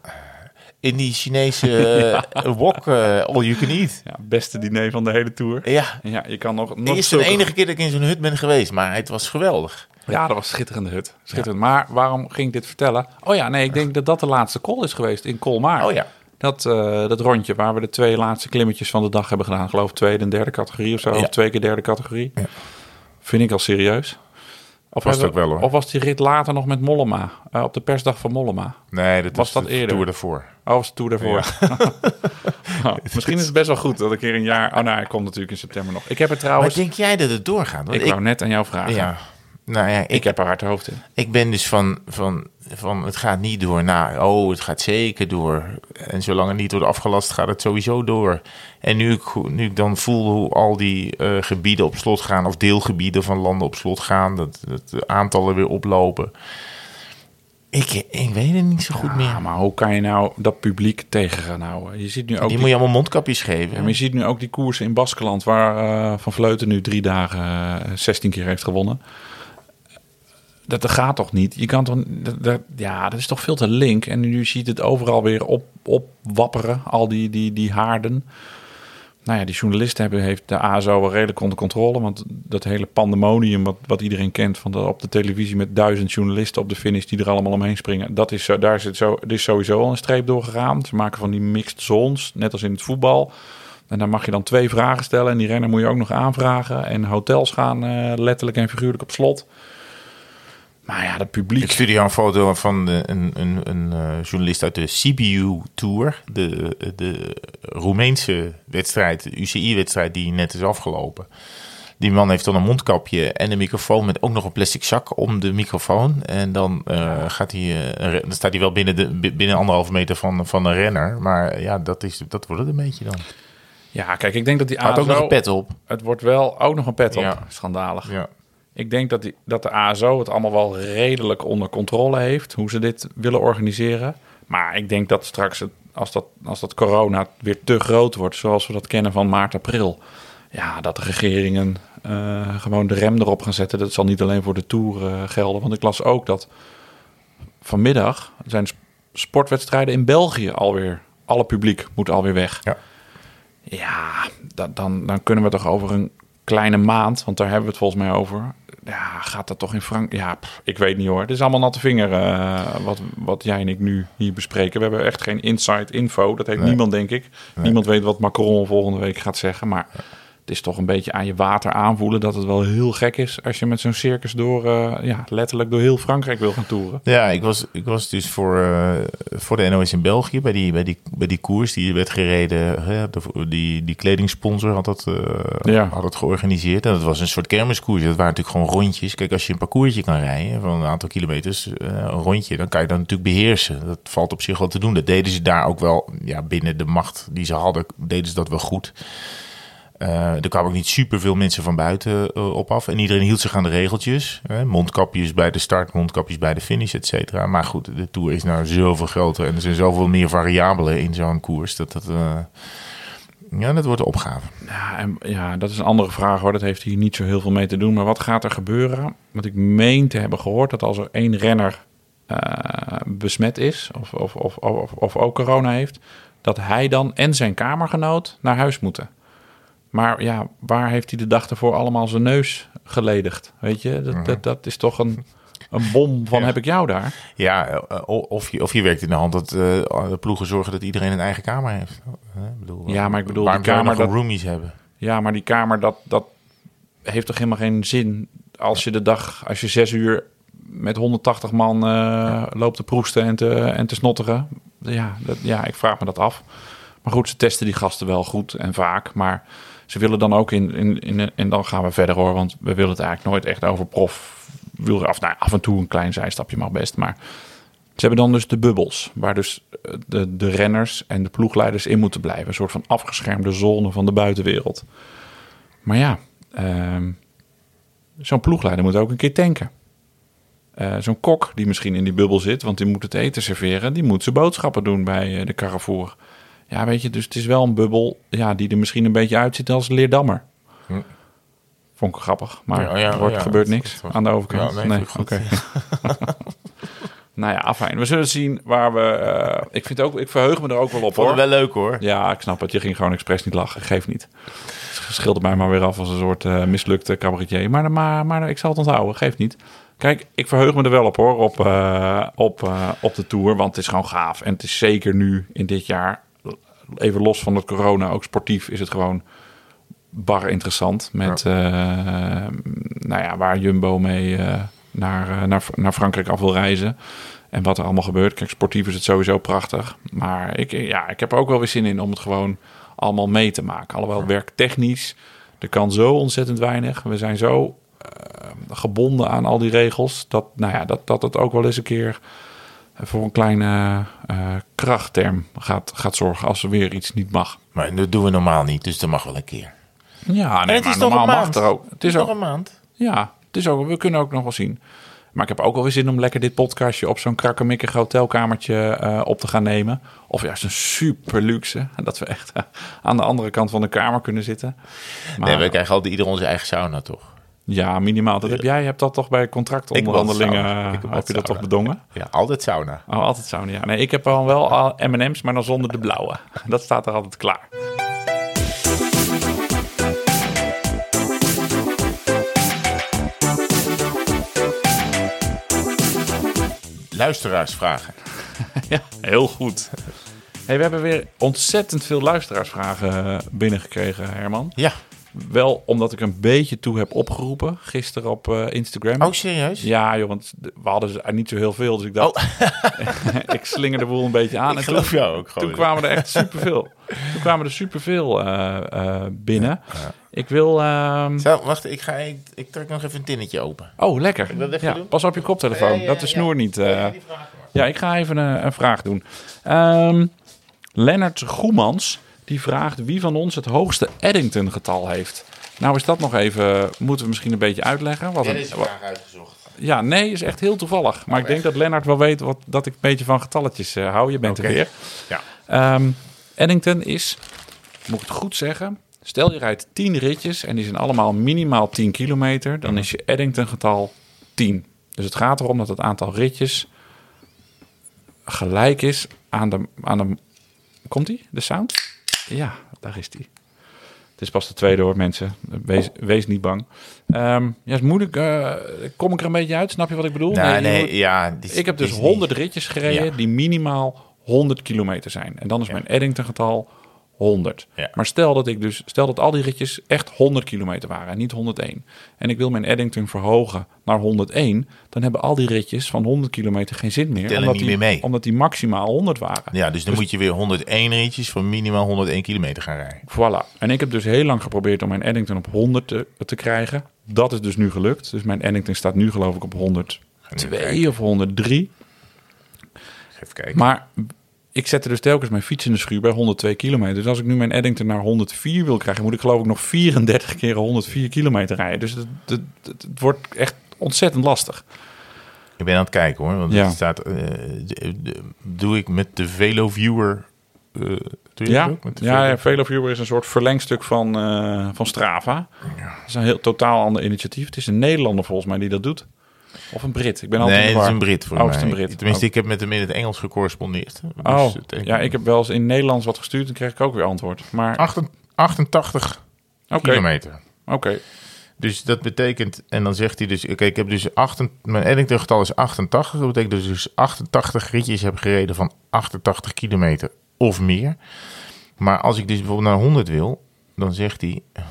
In die Chinese eh, wok, eh, all you can eat. Ja, beste diner van de hele Tour. Ja, Ja, je kan nog... nog is de enige keer dat ik in zo'n hut ben geweest, maar het was geweldig. Ja, dat was schitterende hut. Schitterend. Maar waarom ging ik dit vertellen? Oh ja, nee, ik denk dat dat de laatste call is geweest in Colmar. Oh ja. Dat, eh, dat rondje waar we de twee laatste klimmetjes van de dag hebben gedaan. Ik geloof tweede en derde categorie of zo. Ja. Of twee keer derde categorie. Vind ik al serieus. Of Was het ook wel, hoor. Of was die rit later nog met Mollema? eh, op de persdag van Mollema. Nee, dat Was dat de eerder? Tour ervoor. Oh, was de Tour daarvoor. Nou, misschien is het best wel goed dat ik hier een jaar... Oh, nou, hij komt natuurlijk in september nog. Ik heb het Maar trouwens... denk jij dat het doorgaat? Want ik, wou net aan jou vragen. ja, nou ja, ik, Ik heb er hard hoofd in. ik ben dus van, van, van het gaat niet door naar, oh, het gaat zeker door. En zolang het niet wordt afgelast, gaat het sowieso door. En nu ik, nu ik dan voel hoe al die eh, gebieden op slot gaan, of deelgebieden van landen op slot gaan, dat, dat de aantallen weer oplopen. Ik, ik weet het niet zo goed meer. Maar hoe kan je nou dat publiek tegen gaan houden? Je ziet nu ook die die, moet je allemaal mondkapjes geven. ja, maar je ziet nu ook die koersen in Baskeland... waar eh, Van Vleuten nu drie dagen eh, 16 keer heeft gewonnen. Dat, dat gaat toch niet? Je kan toch... Ja, dat is toch veel te link. En nu ziet het overal weer op, opwapperen, al die, die, die haarden. Nou ja, die journalisten hebben, heeft de ASO wel redelijk onder controle. Want dat hele pandemonium wat, wat iedereen kent... van de, op de televisie met duizend journalisten op de finish... die er allemaal omheen springen. Dat is, daar zit zo, er is sowieso al een streep door gegaan. Ze maken van die mixed zones, net als in het voetbal. En dan mag je dan twee vragen stellen. En die renner moet je ook nog aanvragen. En hotels gaan eh, letterlijk en figuurlijk op slot. Maar ja, dat publiek... Ik stuurde jou een foto van de, een, een, een eh, journalist uit de CBU Tour. De, de Roemeense wedstrijd, de UCI-wedstrijd die net is afgelopen. Die man heeft dan een mondkapje en een microfoon met ook nog een plastic zak om de microfoon. En dan, eh, gaat hij, eh, dan staat hij wel binnen, de, bi- binnen anderhalve meter van, van een renner. Maar ja, dat, is, dat wordt het een beetje dan. Ja, kijk, ik denk dat die had ook nog een pet op. Het wordt wel ook nog een pet op. Ja. Schandalig. Ja. Ik denk dat, die, dat de ASO het allemaal wel redelijk onder controle heeft. Hoe ze dit willen organiseren. Maar ik denk dat straks, het, als, dat, als dat corona weer te groot wordt... zoals we dat kennen van maart, april... ja, dat de regeringen eh, gewoon de rem erop gaan zetten. Dat zal niet alleen voor de Tour eh, gelden. Want ik las ook dat vanmiddag zijn sp- sportwedstrijden in België alweer... alle publiek moet alweer weg. Ja. Ja, da- dan, dan kunnen we toch over een kleine maand, want daar hebben we het volgens mij over. Ja, gaat dat toch in Frankrijk? Ja, pff, ik weet niet hoor. Het is allemaal natte vinger eh, wat, wat jij en ik nu hier bespreken. We hebben echt geen inside info. Dat heeft Nee. niemand, denk ik. Niemand weet wat Macron volgende week gaat zeggen. Maar het is toch een beetje aan je water aanvoelen dat het wel heel gek is als je met zo'n circus door, eh, ja, letterlijk door heel Frankrijk wil gaan toeren. Ja, ik was, ik was dus voor, uh, voor de NOS in België bij die, bij die, bij die koers die werd gereden. Hè, de, die, die kledingsponsor had dat, uh, ja. had dat georganiseerd. En dat was een soort kermiskoers. Dat waren natuurlijk gewoon rondjes. Kijk, als je een parcoursje kan rijden van een aantal kilometers, een rondje, dan kan je dat natuurlijk beheersen. Dat valt op zich wel te doen. Dat deden ze daar ook wel ja, binnen de macht die ze hadden, deden ze dat wel goed. Uh, er kwamen ook niet super veel mensen van buiten uh, op af. En iedereen hield zich aan de regeltjes. Hè? Mondkapjes bij de start, mondkapjes bij de finish, et cetera. Maar goed, de Tour is nou zoveel groter. En er zijn zoveel meer variabelen in zo'n koers. Dat dat... Uh, ja, dat wordt de opgave. Ja, en, ja, dat is een andere vraag hoor. Dat heeft hier niet zo heel veel mee te doen. Maar wat gaat er gebeuren? Want ik meen te hebben gehoord dat als er één renner besmet is... Of, of, of, of, of ook corona heeft... dat hij dan en zijn kamergenoot naar huis moeten. Maar ja, waar heeft hij de dag ervoor allemaal zijn neus geledigd? Weet je, dat, Mhm. dat, dat is toch een, een bom van heb ik jou daar? Ja, uh, of, je, of je werkt in de hand dat uh, de ploegen zorgen dat iedereen een eigen kamer heeft. Ik bedoel, ja, maar ik bedoel, die kamer dat roomies hebben. Ja, maar die kamer, dat, dat heeft toch helemaal geen zin als je de dag, als je zes uur met 180 man uh, ja. loopt te proesten en te, en te snotteren. Ja, dat, ja, ik vraag me dat af. Maar goed, ze testen die gasten wel goed en vaak. Maar ze willen dan ook in, in. En dan gaan we verder hoor. Want we willen het eigenlijk nooit echt over prof. Af, nou, af en toe een klein zijstapje mag best. Maar ze hebben dan dus de bubbels. Waar dus de, de renners en de ploegleiders in moeten blijven. Een soort van afgeschermde zone van de buitenwereld. Maar ja, uh, zo'n ploegleider moet ook een keer tanken. Uh, zo'n kok die misschien in die bubbel zit, want die moet het eten serveren, die moet zijn boodschappen doen bij uh, de Carrefour. Ja, weet je, dus het is wel een bubbel ja, die er misschien een beetje uitziet als Leerdammer. Hm. Vond ik grappig, maar ja, ja, er ja, gebeurt niks aan de overkant. nee, nee oké. Okay. nou ja, afijn. We zullen zien waar we... Uh, ik, vind ook, ik verheug me er ook wel op, Vond hoor. wel leuk, hoor. Ja, ik snap het. Je ging gewoon expres niet lachen. Geef niet. Het schilde mij maar weer af als een soort uh, mislukte cabaretier. Maar, maar, maar ik zal het onthouden. Geef niet. Kijk, ik verheug me er wel op hoor, op, uh, op, uh, op de Tour. Want het is gewoon gaaf. En het is zeker nu, in dit jaar, even los van het corona, ook sportief is het gewoon bar interessant. Met, ja. uh, nou ja, waar Jumbo mee naar, naar, naar Frankrijk af wil reizen. En wat er allemaal gebeurt. Kijk, sportief is het sowieso prachtig. Maar ik, ja, ik heb er ook wel weer zin in om het gewoon allemaal mee te maken. Alhoewel ja. werktechnisch, er kan zo ontzettend weinig. We zijn zo uh, gebonden aan al die regels. Dat, nou ja, dat, dat het ook wel eens een keer voor een kleine uh, krachtterm gaat, gaat zorgen als er weer iets niet mag. Maar dat doen we normaal niet, dus dat mag wel een keer. Ja, nee, het is normaal mag er ook. Het is, nog een maand. Ja, het is ook, we kunnen ook nog wel zien. Maar ik heb ook alweer zin om lekker dit podcastje op zo'n krakkemikkig hotelkamertje uh, op te gaan nemen. Of juist een super luxe. Dat we echt uh, aan de andere kant van de kamer kunnen zitten. Maar, nee, we krijgen altijd ieder onze eigen sauna, toch? Ja, minimaal. Dat heb jij. Hebt dat toch bij contractonderhandelingen. Heb, heb je dat toch bedongen? Ja, altijd sauna. Oh, altijd sauna. Ja. Nee, ik heb al wel M&M's, maar dan zonder de blauwe. Dat staat er altijd klaar. Luisteraarsvragen. ja, heel goed. Hey, we hebben weer ontzettend veel luisteraarsvragen binnengekregen, Herman. Ja. Wel omdat ik een beetje toe heb opgeroepen gisteren op uh, Instagram. Oh, serieus? Ja, joh, want we hadden niet zo heel veel. Dus ik dacht, oh. ik slinger de boel een beetje aan. Ik en geloof toen, jou ook gewoon. Toen kwamen er echt superveel. toen kwamen er superveel uh, uh, binnen. Ja, ja. Ik wil... Uh... Zo, wacht, ik, ga, ik, ik trek nog even een tinnetje open. Oh, lekker. Ja, pas op je koptelefoon, dat de snoer niet... ja, ik ga even een, een vraag doen. Um, Lennart Goemans, die vraagt wie van ons het hoogste Eddington-getal heeft. Nou is dat nog even, moeten we misschien een beetje uitleggen. Wat een, is vraag uitgezocht. Ja, nee, is echt heel toevallig. Maar oh, ik denk echt? dat Lennart wel weet wat, dat ik een beetje van getalletjes uh, hou. Je bent okay. er weer. Ja. Um, Eddington is, moet ik het goed zeggen... Stel je rijdt 10 ritjes en die zijn allemaal minimaal 10 kilometer. Dan is je Eddington-getal 10. Dus het gaat erom dat het aantal ritjes gelijk is aan de... Aan de Komt die, de sound? Ja, daar is die. Het is pas de tweede hoor, mensen. Wees, wees niet bang. Um, ja, is moeilijk. Uh, kom ik er een beetje uit? Snap je wat ik bedoel? Nee, nee, nee ja. Ik heb dus 100 ritjes gereden ja. die minimaal 100 kilometer zijn. En dan is ja. mijn Eddington-getal 100. Ja. Maar stel dat ik dus, stel dat al die ritjes echt 100 kilometer waren en niet 101. En ik wil mijn Eddington verhogen naar 101, dan hebben al die ritjes van 100 kilometer geen zin meer. omdat niet die, meer mee. Omdat die maximaal 100 waren. Ja, dus dan moet je weer 101 ritjes van minimaal 101 kilometer gaan rijden. Voilà. En ik heb dus heel lang geprobeerd om mijn Eddington op 100 te, te krijgen. Dat is dus nu gelukt. Dus mijn Eddington staat nu geloof ik op 102 kijken. of 103. Even kijken. Maar ik zette dus telkens mijn fiets in de schuur bij 102 kilometer. Dus als ik nu mijn Eddington naar 104 wil krijgen, moet ik geloof ik nog 34 keer 104 kilometer rijden. Dus het, het, het, het wordt echt ontzettend lastig. Ik ben aan het kijken hoor. Want Ja. het staat. eh, doe ik met de Velo Viewer. doe je Ja, dat ook? Met de ja, Velo- ja Veloviewer is een soort verlengstuk van, eh, van Strava. Het is een heel totaal ander initiatief. Het is een Nederlander volgens mij die dat doet. Of een Brit. Ik ben altijd Nee, het is een Brit voor Oh, mij. een Brit. Tenminste, Oh. ik heb met hem in het Engels gecorrespondeerd. Dus Oh, ja, ik heb wel eens in Nederlands wat gestuurd en kreeg ik ook weer antwoord. Maar 88 88 oké, kilometer. oké. Dus dat betekent, en dan zegt hij dus, oké, ik heb dus 8, mijn Eddington getal is 88. Dat betekent dat ik dus 88 ritjes heb gereden van 88 kilometer of meer. Maar als ik dus bijvoorbeeld naar 100 wil, dan zegt hij, oh,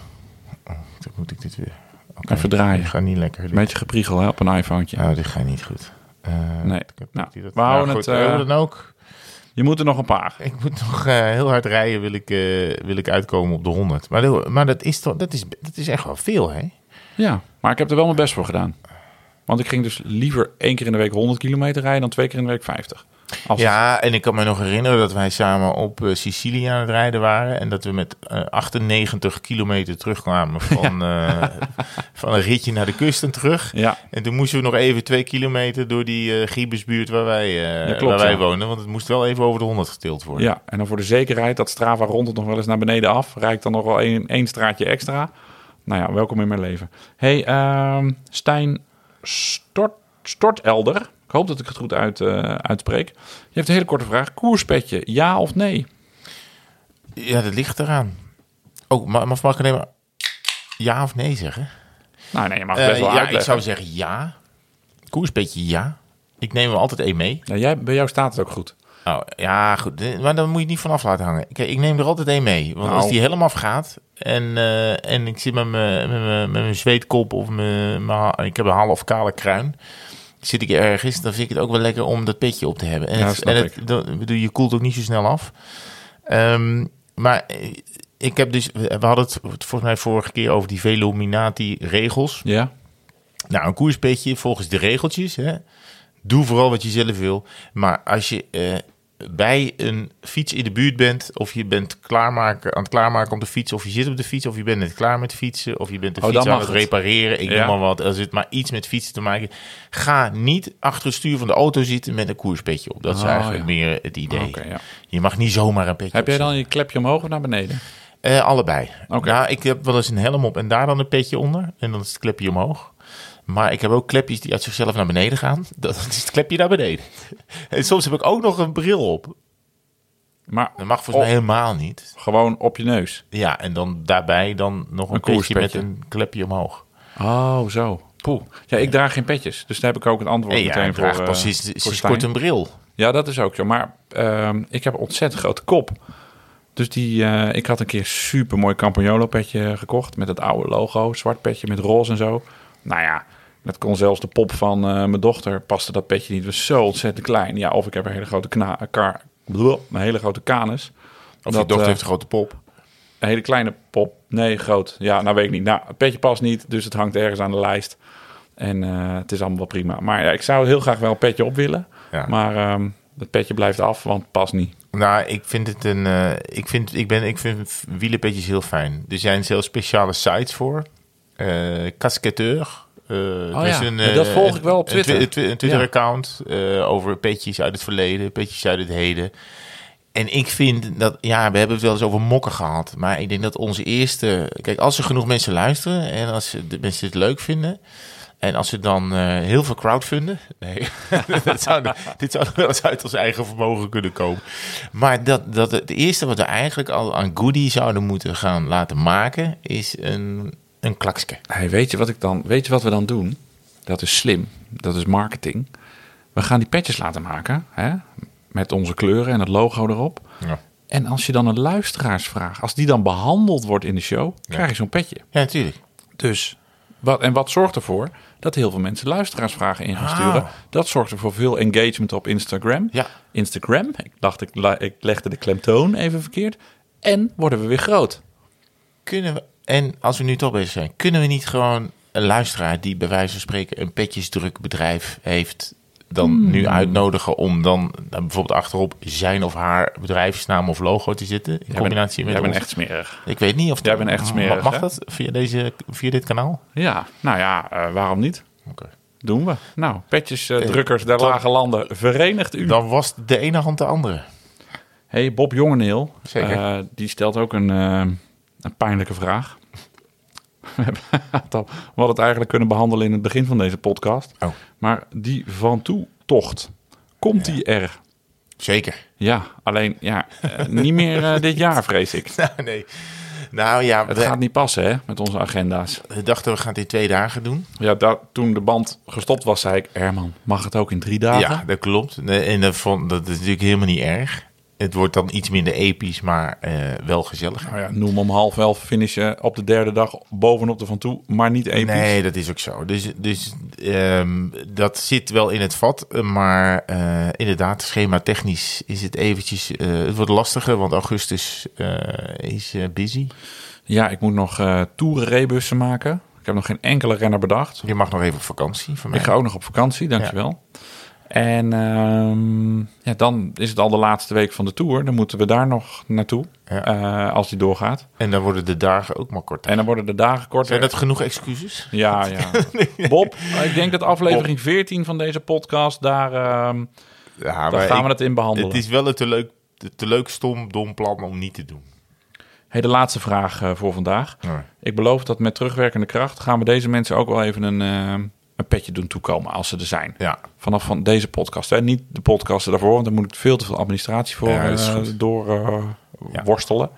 dan moet ik dit weer. Oké, Even draaien. Gaat niet lekker. Een beetje gepriegel hè, op een iPhone. Oh, dit gaat niet goed. Eh, Nee. Nou, we houden goed, het, eh, dan ook. Je moet er nog een paar. Ik moet nog eh, heel hard rijden, wil ik, wil ik uitkomen op de 100. Maar, de- maar dat, is toch, dat, is, dat is echt wel veel, hè? Ja, maar ik heb er wel mijn best voor gedaan. Want ik ging dus liever één keer in de week 100 kilometer rijden dan twee keer in de week 50. Als Ja, en ik kan me nog herinneren dat wij samen op eh, Sicilië aan het rijden waren. En dat we met eh, 98 kilometer terugkwamen van, eh, van een ritje naar de kust en terug. Ja, En toen moesten we nog even twee kilometer door die eh Giebesbuurt waar wij, eh, Ja, klopt, waar wij wonen. Want het moest wel even over de 100 getild worden. ja, en dan voor de zekerheid dat Strava rond het nog wel eens naar beneden af. Rijdt dan nog wel één, één straatje extra. Nou ja, welkom in mijn leven. hey, ehm, Stijn Stort, Stortelder. Ik hoop dat ik het goed uit, eh, uitspreek. Je heeft een hele korte vraag. Koerspetje, ja of nee? Ja, dat ligt eraan. Oh, maar, maar mag ik alleen maar ja of nee zeggen? Nou nee, je mag het best Eh, wel ja, ik zou zeggen ja. Koersbetje ja. Ik neem hem altijd één mee. Ja, jij, bij jou staat het ook goed. Oh, ja, goed. Eh, Maar dan moet je het niet vanaf laten hangen. Kijk, ik neem er altijd één mee. Want Nou. als die helemaal afgaat en, eh, en ik zit met mijn, zweetkop of mijn, ik heb een half kale kruin. Zit ik ergens, dan vind ik het ook wel lekker om dat petje op te hebben. En, Ja, het, en het, dat- bedoel, je koelt ook niet zo snel af. Ehm, maar eh, ik heb dus, we hadden het volgens mij vorige keer over die Veluminati regels. Ja? Nou, een koerspetje volgens de regeltjes. Hè. Doe vooral wat je zelf wil. Maar als je eh, bij een fiets in de buurt bent, of je bent klaarmaken, aan het klaarmaken om de fiets, of je zit op de fiets, of je bent net klaar met fietsen, of je bent de Oh, fiets aan het het. repareren, ik Ja. noem maar wat. Als het maar iets met fietsen te maken ga niet achter het stuur van de auto zitten met een koerspetje op. Dat is Oh, eigenlijk ja. meer het idee. Ja. Je mag niet zomaar een petje Heb jij dan je klepje omhoog of naar beneden? Eh, allebei. Oké. Nou, ik heb wel eens een helm op en daar dan een petje onder. En dan is het klepje omhoog. Maar ik heb ook klepjes die uit zichzelf naar beneden gaan. Dat is het klepje naar beneden. En soms heb ik ook nog een bril op. Maar Dat mag volgens mij helemaal niet. gewoon op je neus. Ja, en dan daarbij dan nog een, Een met een klepje omhoog. Oh, zo. Poeh. Ja, ik draag geen petjes. Dus daar heb ik ook een antwoord ja, meteen ik voor. eh, sinds Stijn. kort een bril. Ja, dat is ook zo. Maar ehm, ik heb een ontzettend grote kop. Dus die, eh, ik had een keer super mooi Campagnolo petje gekocht. Met het oude logo. Zwart petje met roze en zo. Nou ja, dat kon zelfs de pop van eh, mijn dochter. Paste dat petje niet. Was zo ontzettend klein. Ja, of ik heb een hele grote kna kar, een hele grote kanus. Of Dat, je dochter eh, heeft een grote pop. Een hele kleine pop. Nee, groot. Ja, nou weet ik niet. Nou, het petje past niet, dus het hangt ergens aan de lijst. En eh, het is allemaal wel prima. Maar ja, ik zou heel graag wel een petje op willen. Ja. Maar ehm het petje blijft af, want het past niet. Nou, ik vind het een. ik, vind, ik, ben, ik vind wielenpetjes heel fijn. Er zijn zelfs speciale sites voor. Eh Casqueteur. Eh, Oh ja, een, ja, eh, dat volg ik wel op Twitter. Een, twi- een Twitter-account over petjes uit het verleden, petjes uit het heden. En ik vind dat, ja, we hebben het wel eens over mokken gehad. Maar ik denk dat onze eerste. Kijk, als er genoeg mensen luisteren en als de mensen het leuk vinden. En als ze dan heel veel crowdfunden. Nee, dat zou, dit zou wel eens uit ons eigen vermogen kunnen komen. Maar dat, dat het eerste wat we eigenlijk al aan goodie zouden moeten gaan laten maken. is een, een klakske. Hey, weet, je wat ik dan, weet je wat we dan doen? Dat is slim. Dat is marketing. We gaan die petjes laten maken. Hè? Met onze kleuren en het logo erop. Ja. En als je dan een luisteraarsvraag, als die dan behandeld wordt in de show, krijg je zo'n petje. Ja, natuurlijk. Dus, wat, en wat zorgt ervoor? Dat heel veel mensen luisteraarsvragen in gaan Ah. sturen. Dat zorgt er voor veel engagement op Instagram. Ja. Instagram, ik dacht ik, ik legde de klemtoon even verkeerd. En worden we weer groot. Kunnen we, en als we nu toch bezig zijn, kunnen we niet gewoon een luisteraar die bij wijze van spreken een petjesdruk bedrijf heeft, dan Hmm. nu uitnodigen om dan eh, bijvoorbeeld achterop zijn of haar bedrijfsnaam of logo te zitten in Jij combinatie met jij bent echt smerig. Ik weet niet of Jij bent echt smerig, Mag hè? dat via, deze, via dit kanaal? Ja, nou ja, eh, waarom niet? Oké. Doen we. Nou, petjes, eh, Oké, drukkers der lage landen, verenigt u. Dan was de ene hand de andere. Hey, Bob Jongeneel, Zeker. eh, die stelt ook een, eh, een pijnlijke vraag. We hadden het eigenlijk kunnen behandelen in het begin van deze podcast. Oh. Maar die van toe-tocht, komt die er? Zeker. Ja, alleen ja, eh, niet meer eh, dit jaar, vrees ik. Nou, nee. Nou ja, Het we, gaat niet passen, hè, met onze agenda's. we dachten we gaan het in twee dagen doen. Ja, dat, toen de band gestopt was, zei ik... Herman, mag het ook in drie dagen? Ja, dat klopt. En dat, vond, dat is natuurlijk helemaal niet erg. Het wordt dan iets minder episch, maar eh, wel gezellig. Nou ja, noem om half elf finishen op de derde dag bovenop de van toe, maar niet episch. Nee, dat is ook zo. Dus, dus ehm, dat zit wel in het vat. eh, Maar eh, inderdaad, schema technisch is het eventjes... eh, het wordt lastiger, want augustus eh, is eh, busy. Ja, ik moet nog eh toerenrebussen maken. Ik heb nog geen enkele renner bedacht. Je mag nog even op vakantie van mij. Ik ga ook nog op vakantie, dankjewel. En ehm, ja, dan is het al de laatste week van de Tour. Dan moeten we daar nog naartoe, Ja. eh, als die doorgaat. En dan worden de dagen ook maar korter. En dan worden de dagen korter. Zijn dat genoeg excuses? Ja, ja. Bob, ik denk dat aflevering 14 van deze podcast, daar, ehm, Ja, daar gaan we het in behandelen. Het is wel een te leuk, te leuk stom, dom plan om niet te doen. Hey, de laatste vraag eh, voor vandaag. Ik beloof dat met terugwerkende kracht gaan we deze mensen ook wel even een, eh, een petje doen toekomen als ze er zijn. Ja, Vanaf van deze podcast. Hè? Niet de podcasten daarvoor, want daar moet ik veel te veel administratie voor Ja, eh, door eh, Ja. worstelen.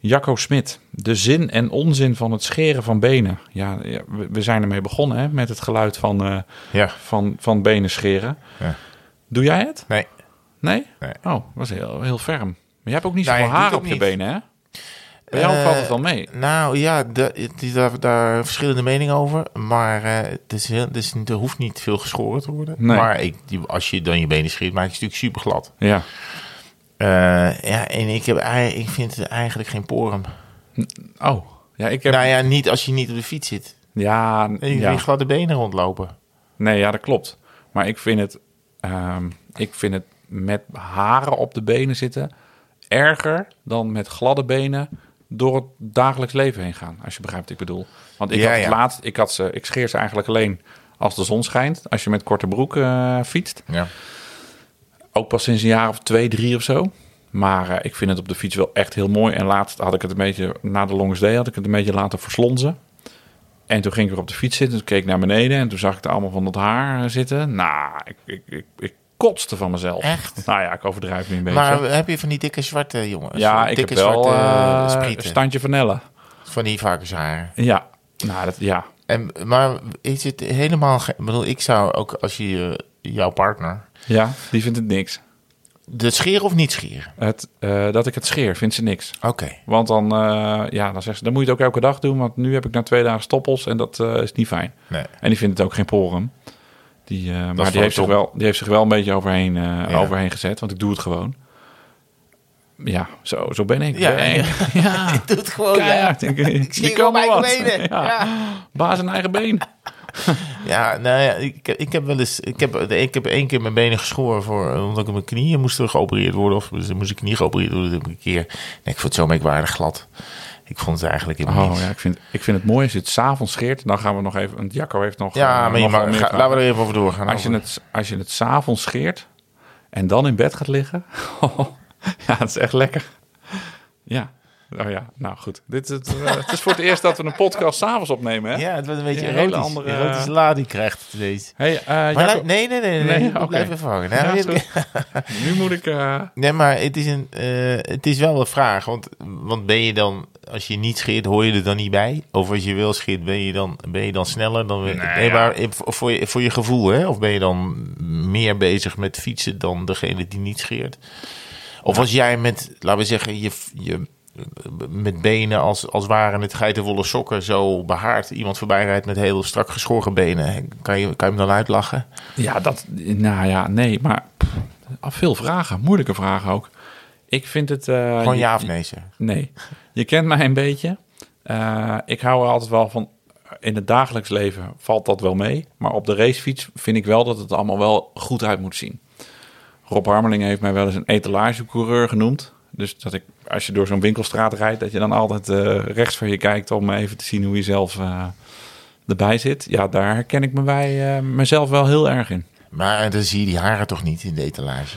Jacco Smit, de zin en onzin van het scheren van benen. Ja, we, we zijn ermee begonnen hè, met het geluid van, eh, ja. van, van benen scheren. Ja. Doe jij het? Nee. Nee? Nee. Oh, dat was heel, heel ferm. Maar je hebt ook niet zoveel doe haar op je niet. benen, hè? Bij jou Eh, valt het wel mee. Nou ja, de, is daar, daar verschillende meningen over. Maar eh, het, is heel, het is, er hoeft niet veel geschoren te worden. Nee. Maar ik, die, als je dan je benen scheert, maak je het natuurlijk super glad. Ja. ja, en ik, heb, ik vind het eigenlijk geen porum. Oh, ja, ik heb... Nou ja, niet als je niet op de fiets zit. ja, En je ja. ja. gladde benen rondlopen. Nee, ja, dat klopt. Maar ik vind het, ehm, ik vind het met haren op de benen zitten erger dan met gladde benen door het dagelijks leven heen gaan. Als je begrijpt wat ik bedoel. Want ik Ja, had het ja. laatst, ik had ze, ik scheer ze eigenlijk alleen als de zon schijnt. Als je met korte broek eh, fietst. Ja. Ook pas sinds een jaar of twee, drie of zo. Maar eh, ik vind het op de fiets wel echt heel mooi. En laatst had ik het een beetje, na de longest day, had ik het een beetje laten verslonzen. En toen ging ik weer op de fiets zitten. Toen keek ik naar beneden en toen zag ik er allemaal van dat haar eh, zitten. Nou, ik, ik, ik, ik kotste van mezelf. Echt? Nou ja, ik overdrijf nu een beetje. Maar heb je van die dikke zwarte jongens? ja, ik dikke heb wel zwarte eh, eh, standje vanille. Van die varkensharen. Ja, nou, dat, ja. En, maar is het helemaal... Ik bedoel, ik zou ook als je eh, jouw partner... ja, die vindt het niks. De scheren of niet scheren? Het, dat ik het scheer, vindt ze niks. Oké. Want dan, ja, dan zegt ze, dan moet je het ook elke dag doen. Want nu heb ik na twee dagen stoppels en dat is niet fijn. Nee. En die vindt het ook geen porum. Die, eh, maar die heeft, zich wel, die heeft zich wel een beetje overheen, eh, Ja. overheen gezet. Want ik doe het gewoon. Ja, zo, zo ben ik. Ja, Ben ik. ja. ja. Ik doe het gewoon, Keihard. Ik, Ik je zie maar mijn benen. Ja. Baas in eigen been. Ja, nou ja, ik, ik heb wel eens... Ik heb, ik heb één keer mijn benen geschoren voor, omdat ik mijn knieën moest geopereerd worden. Of moest mijn knie geopereerd worden. Dat heb ik een keer... Nee, ik vond het zo merkwaardig glad. Ik vond het eigenlijk helemaal Oh ja, ik vind, ik vind het mooi als je het s'avonds scheert. Dan gaan we nog even... Want Jacco heeft nog... Ja, eh, maar nog mag, ga- laten we er even over doorgaan. Als je, het, als je het s'avonds scheert en dan in bed gaat liggen. ja, het is echt lekker. Ja. Oh ja, nou goed. Dit is het, eh, het is voor het eerst dat we een podcast s'avonds opnemen, hè? Ja, het wordt een beetje Ja, een hele andere- Erotische lading krijgt het deze. Hey, eh, Maar nee, nee, nee, nee. Nee. Blijf even hangen. Ja, Nou, nu moet ik... eh, Nee, maar het is, een, eh, het is wel een vraag. Want, want ben je dan, als je niet scheert, hoor je er dan niet bij? Of als je wel scheert, ben je dan, ben je dan sneller? Dan, nee, ja. maar voor, je, voor je gevoel, hè? Of ben je dan meer bezig met fietsen dan degene die niet scheert? Of was jij met, laten we zeggen, je, je met benen als, als waren het geitenwolle sokken zo behaard iemand voorbij rijdt met heel strak geschoren benen. Kan je, kan je hem dan uitlachen? Ja, dat, nou ja, nee, maar pff, veel vragen, moeilijke vragen ook. Ik vind het... eh, Gewoon je- ja of nee zeg. Nee. Je kent mij een beetje. Eh, ik hou er altijd wel van... In het dagelijks leven valt dat wel mee. Maar op de racefiets vind ik wel dat het allemaal wel goed uit moet zien. Rob Harmeling heeft mij wel eens een etalagecoureur genoemd. Dus dat ik, als je door zo'n winkelstraat rijdt... dat je dan altijd eh, rechts van je kijkt... om even te zien hoe je zelf erbij zit. Ja, daar herken ik me bij, mezelf wel heel erg in. Maar dan zie je die haren toch niet in de etalage.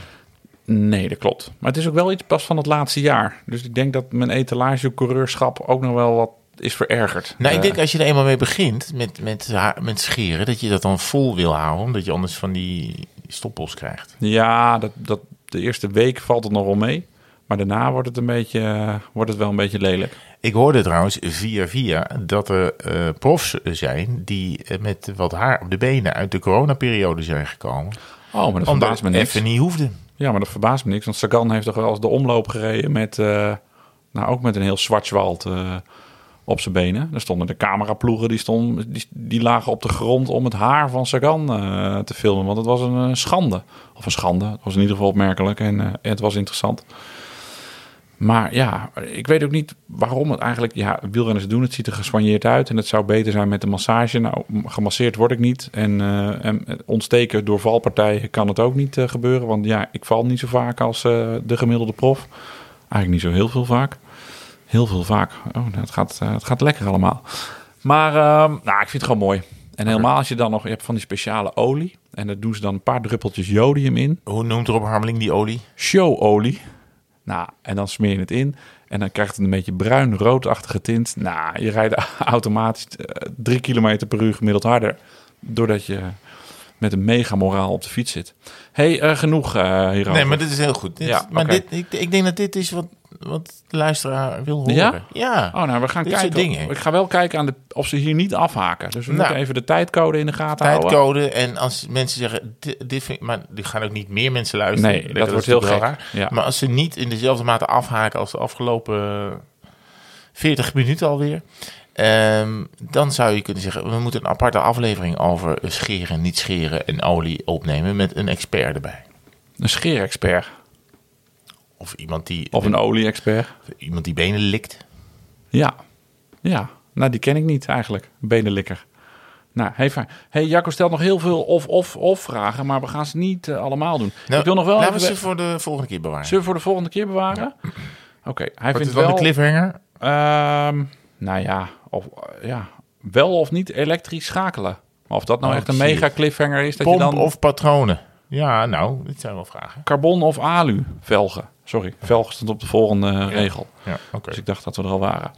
Nee, dat klopt. Maar het is ook wel iets pas van het laatste jaar. Dus ik denk dat mijn etalagecoureursschap ook nog wel wat is verergerd. Nou, ik Eh, denk als je er eenmaal mee begint met, met, met scheren, dat je dat dan vol wil houden, omdat je anders van die stoppels krijgt. Ja, dat, dat, de eerste week valt het nog wel mee. Maar daarna wordt het, een beetje, eh, wordt het wel een beetje lelijk. Ik hoorde trouwens via via dat er eh, profs zijn die met wat haar op de benen uit de coronaperiode zijn gekomen. Oh, maar dat Omdat verbaast me niks. even niet hoefde. Ja, maar dat verbaast me niks. Want Sagan heeft toch wel eens de omloop gereden met... eh, nou, ook met een heel zwartwald eh op zijn benen. Er stonden de cameraploegen, die, stonden, die, die lagen op de grond om het haar van Sagan eh, te filmen. Want het was een schande. Of een schande. Het was in ieder geval opmerkelijk en het was interessant. Maar ja, ik weet ook niet waarom het eigenlijk... Ja, wielrenners doen het, ziet er geswanjeerd uit. En het zou beter zijn met de massage. Nou, gemasseerd word ik niet. En, eh, en ontsteken door valpartijen kan het ook niet eh, gebeuren. Want ja, ik val niet zo vaak als eh, de gemiddelde prof. Eigenlijk niet zo heel veel vaak. Heel veel vaak. Oh, nou, het, gaat, het gaat lekker allemaal. Maar ehm, nou, ik vind het gewoon mooi. En helemaal als je dan nog... Je hebt van die speciale olie. En daar doen ze dan een paar druppeltjes jodium in Hoe noemt Rob Harmeling die olie? showolie. Nou, en dan smeer je het in. En dan krijgt het een beetje bruin-roodachtige tint. Nou, je rijdt automatisch eh, drie kilometer per uur gemiddeld harder. Doordat je met een mega moraal op de fiets zit. hey, eh, genoeg hierover. Nee, maar dit is heel goed. Dit- Ja, maar dit, ik, ik denk dat dit is wat, wat de luisteraar wil horen. Ja? Ja. Oh, nou, we gaan Dit kijken. dingen. Ik ga wel kijken aan de, of ze hier niet afhaken. Dus we Nou. moeten even de tijdcode in de gaten houden. Tijdcode. En als mensen zeggen, dit, dit vind ik, maar die gaan ook niet meer mensen luisteren. Nee, dat wordt heel Ja. Maar als ze niet in dezelfde mate afhaken als de afgelopen 40 minuten alweer. ehm, dan zou je kunnen zeggen, we moeten een aparte aflevering over scheren, niet scheren en olie opnemen met een expert erbij. Een scheerexpert. Of iemand die, Of een olie-expert. iemand die benen likt. Ja. Ja. Nou, die ken ik niet eigenlijk. Een Benenlikker. Nou, hey, fijn. Hey, Jacco stelt nog heel veel of-of-of vragen, maar we gaan ze niet eh, allemaal doen. ik wil nog wel laten even... we ze voor de volgende keer bewaren. Zullen we voor de volgende keer bewaren? Oké, hij Wordt vindt het wel... de cliffhanger? Ehm, nou ja, of, ja, wel of niet elektrisch schakelen. Maar of dat nou Oh, echt een shit. mega cliffhanger is, dat Pomp je dan of patronen? Ja, nou, dit zijn wel vragen. carbon of alu velgen. Sorry, velgen stond op de volgende eh, regel. Ja. Dus ik dacht dat we er al waren.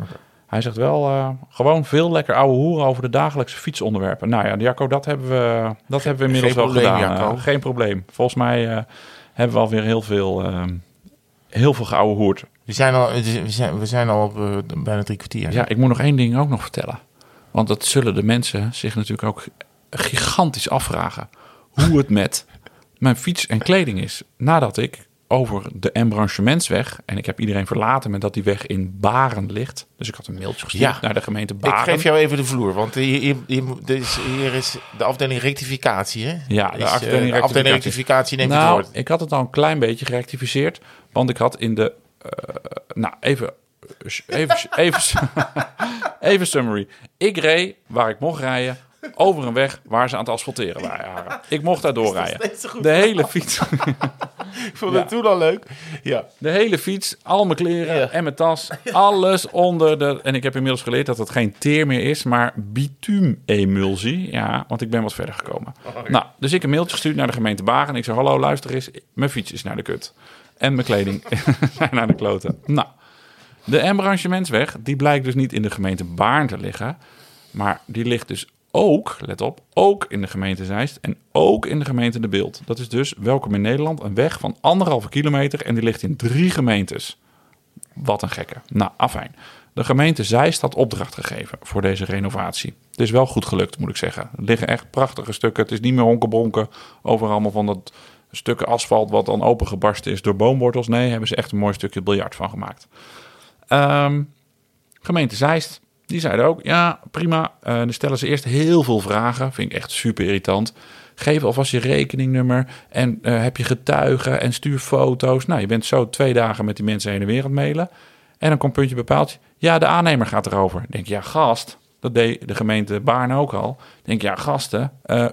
Hij zegt wel eh, gewoon veel lekker ouwe hoeren over de dagelijkse fietsonderwerpen. Nou ja, Jacco, dat hebben we, dat hebben we inmiddels wel gedaan. Jacco. Eh, geen probleem. Volgens mij hebben we alweer heel veel, heel veel geouwe hoerd. We zijn al, we zijn, we zijn al op bijna drie kwartier. Ja, ik moet nog één ding ook nog vertellen. Want dat zullen de mensen zich natuurlijk ook gigantisch afvragen. Hoe het met mijn fiets en kleding is. Nadat ik over de embranchementsweg... en ik heb iedereen verlaten met dat die weg in Baren ligt. Dus ik had een mailtje gestuurd Ja. naar de gemeente Ik Baren. geef jou even de vloer, want hier, hier, hier, dit is, hier is de afdeling rectificatie, hè? Ja, de Is, eh, afdeling de afdeling rectificatie. rectificatie neemt het nou, woord. ik had het al een klein beetje gerectificeerd. Want ik had in de... eh, nou, even... Even, even, even summary. Ik reed waar ik mocht rijden over een weg waar ze aan het asfalteren waren. Ik mocht daar doorrijden. De hele fiets, Ik vond het toen al leuk. Ja. de hele fiets, al mijn kleren Ja. en mijn tas, alles onder de... En ik heb inmiddels geleerd dat het geen teer meer is, maar bituememulsie. Ja, want ik ben wat verder gekomen. Nou, dus ik een mailtje gestuurd naar de gemeente Bagen. Ik zei, hallo, luister eens, mijn fiets is naar de kut. En mijn kleding zijn naar de kloten. Nou, de embranchementsweg, die blijkt dus niet in de gemeente Baarn te liggen. Maar die ligt dus ook, let op, ook in de gemeente Zeist en ook in de gemeente De Beeld. Dat is dus, welkom in Nederland, een weg van anderhalve kilometer en die ligt in drie gemeentes. Wat een gekke. Nou, afijn. De gemeente Zeist had opdracht gegeven voor deze renovatie. Het is wel goed gelukt, moet ik zeggen. Er liggen echt prachtige stukken. Het is niet meer honkenbronken over allemaal van dat stukken asfalt wat dan opengebarsten is door boomwortels. Nee, hebben ze echt een mooi stukje biljart van gemaakt. Ehm, gemeente Zeist, die zeiden ook, ja, prima. Eh, dan stellen ze eerst heel veel vragen. Vind ik echt super irritant. Geef alvast je rekeningnummer en eh, heb je getuigen en stuur foto's. Nou, je bent zo twee dagen met die mensen heen en weer aan het mailen. En dan komt puntje bepaald. Ja, de aannemer gaat erover. Denk ja, gast. Dat deed de gemeente Baarn ook al. Denk ja, gasten. eh,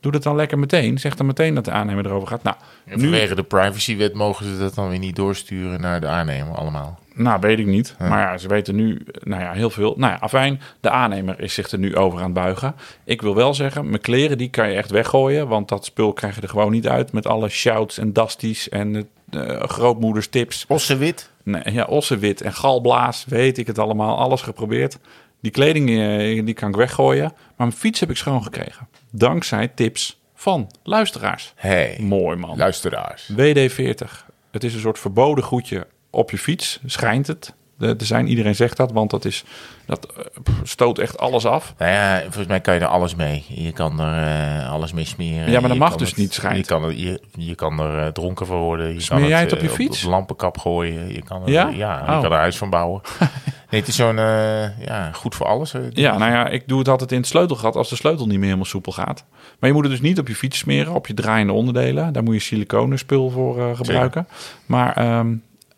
doe dat dan lekker meteen. Zeg dan meteen dat de aannemer erover gaat. Nou, En nu, vanwege de privacywet mogen ze dat dan weer niet doorsturen naar de aannemer allemaal. nou, weet ik niet. Maar ja, ze weten nu, nou ja, heel veel. Nou ja, afijn, de aannemer is zich er nu over aan het buigen. Ik wil wel zeggen, mijn kleren, die kan je echt weggooien. Want dat spul krijg je er gewoon niet uit. Met alle shouts en dasties en eh grootmoeders tips. Ossewit? Nee, ja, ossewit en galblaas, weet ik het allemaal. Alles geprobeerd. Die kleding eh, die kan ik weggooien. Maar mijn fiets heb ik schoongekregen. Dankzij tips van luisteraars. Hey, Mooi man. luisteraars. WD-40. Het is een soort verboden goedje op je fiets, schijnt het. Er er zijn, iedereen zegt dat, want dat, is, dat eh, stoot echt alles af. Nou ja, volgens mij kan je er alles mee. Je kan er eh, alles mee smeren. Ja, maar dat mag dus het- niet, schijnt. Je kan er, je, je kan er eh, dronken van worden. Je Smeer kan jij het op je eh, fiets? lampenkap gooien. Je kan er, Ja? ja? Oh. je kan er huis van bouwen. nee, het is zo'n, eh, ja, goed voor alles. eh, Ja, nou ja, ik doe het altijd in het sleutelgat als de sleutel niet meer helemaal soepel gaat. Maar je moet het dus niet op je fiets smeren, op je draaiende onderdelen. Daar moet je siliconen spul voor eh, gebruiken. Maar ehm,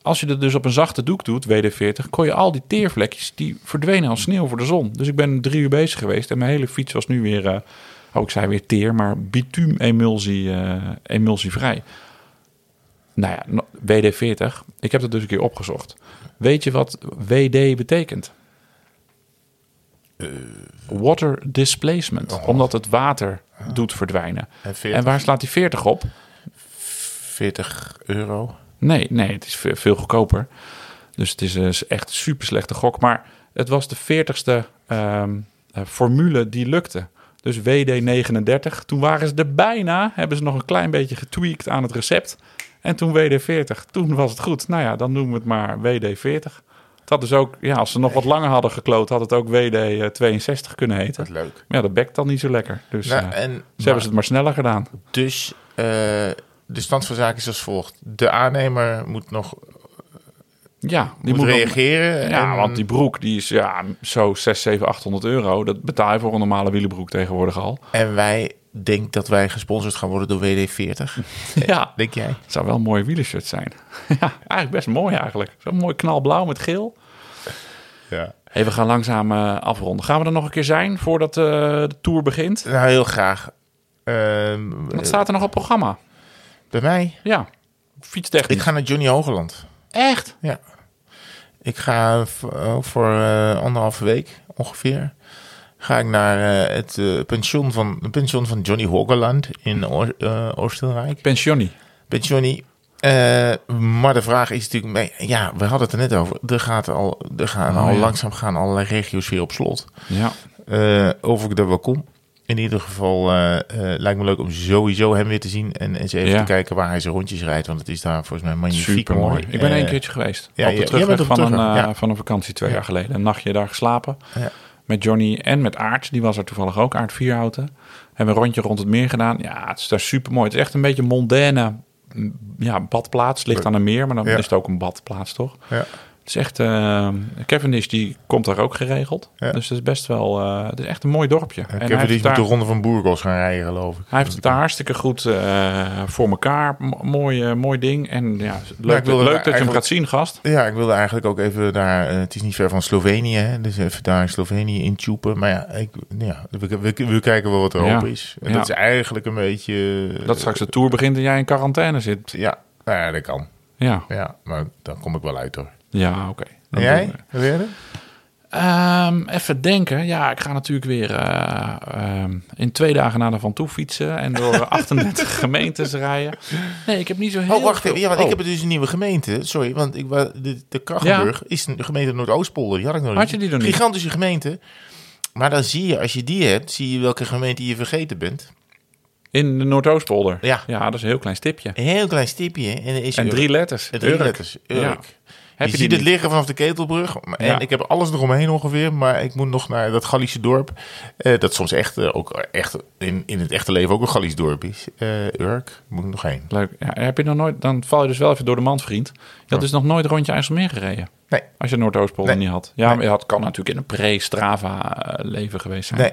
als je het dus op een zachte doek doet, WD-40, kon je al die teervlekjes, die verdwenen als sneeuw voor de zon. Dus ik ben drie uur bezig geweest en mijn hele fiets was nu weer, eh, oh ik zei weer teer, maar bitumen-emulsie eh, emulsievrij. Nou ja, no- WD-40, ik heb dat dus een keer opgezocht. Weet je wat WD betekent? Water displacement. Oh. Omdat het water doet verdwijnen. En 40, En waar slaat die 40 op? 40 euro. Nee, nee, het is ve- veel goedkoper. Dus het is een s- echt super slechte gok. Maar het was de 40ste ehm, eh, formule die lukte. Dus WD39. Toen waren ze er bijna. Hebben ze nog een klein beetje getweakt aan het recept. En toen WD40. Toen was het goed. Nou ja, dan noemen we het maar WD40. Het had dus ook, ja, als ze nog wat langer hadden gekloot, had het ook WD62 kunnen heten. Dat is leuk. Maar ja, dat bekt dan niet zo lekker. Dus Nou, eh, en, ze hebben ze het maar sneller gedaan. Dus eh, de stand van zaken is als volgt. De aannemer moet nog Ja, die moet moet nog- reageren. Ja, en- want die broek die is ja, zo 6, 7, 800 euro. Dat betaal je voor een normale wielenbroek tegenwoordig al. En wij denken dat wij gesponsord gaan worden door WD-40. Ja, Denk jij? het zou wel een mooie wielershirt zijn. ja, eigenlijk best mooi eigenlijk. Zo'n mooi knalblauw met geel. Ja. Hey, we gaan langzaam eh, afronden. Gaan we er nog een keer zijn voordat eh, de Tour begint? Nou, heel graag. Ehm, Wat staat er nog op programma? Bij mij? Ja, fietstechnisch. Ik ga naar Johnny Hogeland. Echt? Ja. Ik ga ook voor eh, anderhalve week ongeveer. Ga ik naar eh, het eh, pension, van, het pension van Johnny Hogeland in Oor- Oostenrijk. Pensionie. Pensionie. Maar de vraag is natuurlijk, ja, we hadden het er net over. Er, gaat al, er gaan Oh, al ja. langzaam gaan allerlei regio's weer op slot. Ja. Of ik er wel kom. In ieder geval eh, eh, lijkt me leuk om sowieso hem weer te zien. En eens even Ja. te kijken waar hij zijn rondjes rijdt. Want het is daar volgens mij magnifiek Super mooi. mooi. Ik ben Eh, één keertje geweest. ja, op de terugweg van, een, eh, ja. van een vakantie twee Ja. jaar geleden. Een nachtje daar geslapen. Ja. Met Johnny en met Aart. Die was er toevallig ook. Aart Vierhouten. Hebben we een rondje rond het meer gedaan. Ja, het is daar super mooi. Het is echt een beetje mondaine ja, badplaats. Ligt aan een meer, maar dan is het ook een badplaats, toch? Ja. Het is echt... Cavendish, die komt daar ook geregeld. Ja. Dus het is best wel... eh, het is echt een mooi dorpje. En en daar, met de Ronde van Burgos gaan rijden, geloof ik. hij heeft het daar hartstikke goed eh, voor elkaar. Mooi, eh, mooi ding. En ja, leuk, leuk dat je hem gaat zien, gast. Ja, ik wilde eigenlijk ook even daar... het is niet ver van Slovenië, hè, dus even daar in Slovenië intupen. Maar ja, ik, ja we, we, we kijken wel wat er Ja. open is. En Ja. dat is eigenlijk een beetje... Dat straks de Tour begint en jij in quarantaine zit. Ja, nou ja, dat kan. Ja, Ja, maar dan kom ik wel uit hoor. Ja oké. Jij? doen we- Wil je er? Ehm, even denken. Ja, ik ga natuurlijk weer eh, ehm, in twee dagen naar de Van Toe fietsen en door 38 gemeentes rijden. Nee, ik heb niet zo heel Oh, wacht veel- even. Ja, want Oh, ik heb dus een nieuwe gemeente. Sorry, want ik, de, de Krachtenburg is een gemeente Noordoostpolder. Die had ik nog Had je die nog niet? Gigantische gemeente. Maar dan zie je, als je die hebt, zie je welke gemeente je vergeten bent. In de Noordoostpolder. Ja. Ja, dat is een heel klein stipje. Een heel klein stipje. En, is En drie letters. Drie Urk. letters. Urk. Heb je je ziet het liggen vanaf de Ketelbrug. En Ja. ik heb alles eromheen ongeveer. Maar ik moet nog naar dat Gallische dorp. eh, dat soms echt, eh, ook echt in, in het echte leven ook een Gallisch dorp is. Eh, Urk, moet ik nog heen. Leuk. Ja, heb je nog nooit, dan val je dus wel even door de mand, vriend. Je had dus nog nooit rondje IJsselmeer gereden. Nee. Als je Noordoostpolder Nee. niet had. Ja, Nee. maar het kan natuurlijk in een pre-Strava leven geweest zijn. Nee.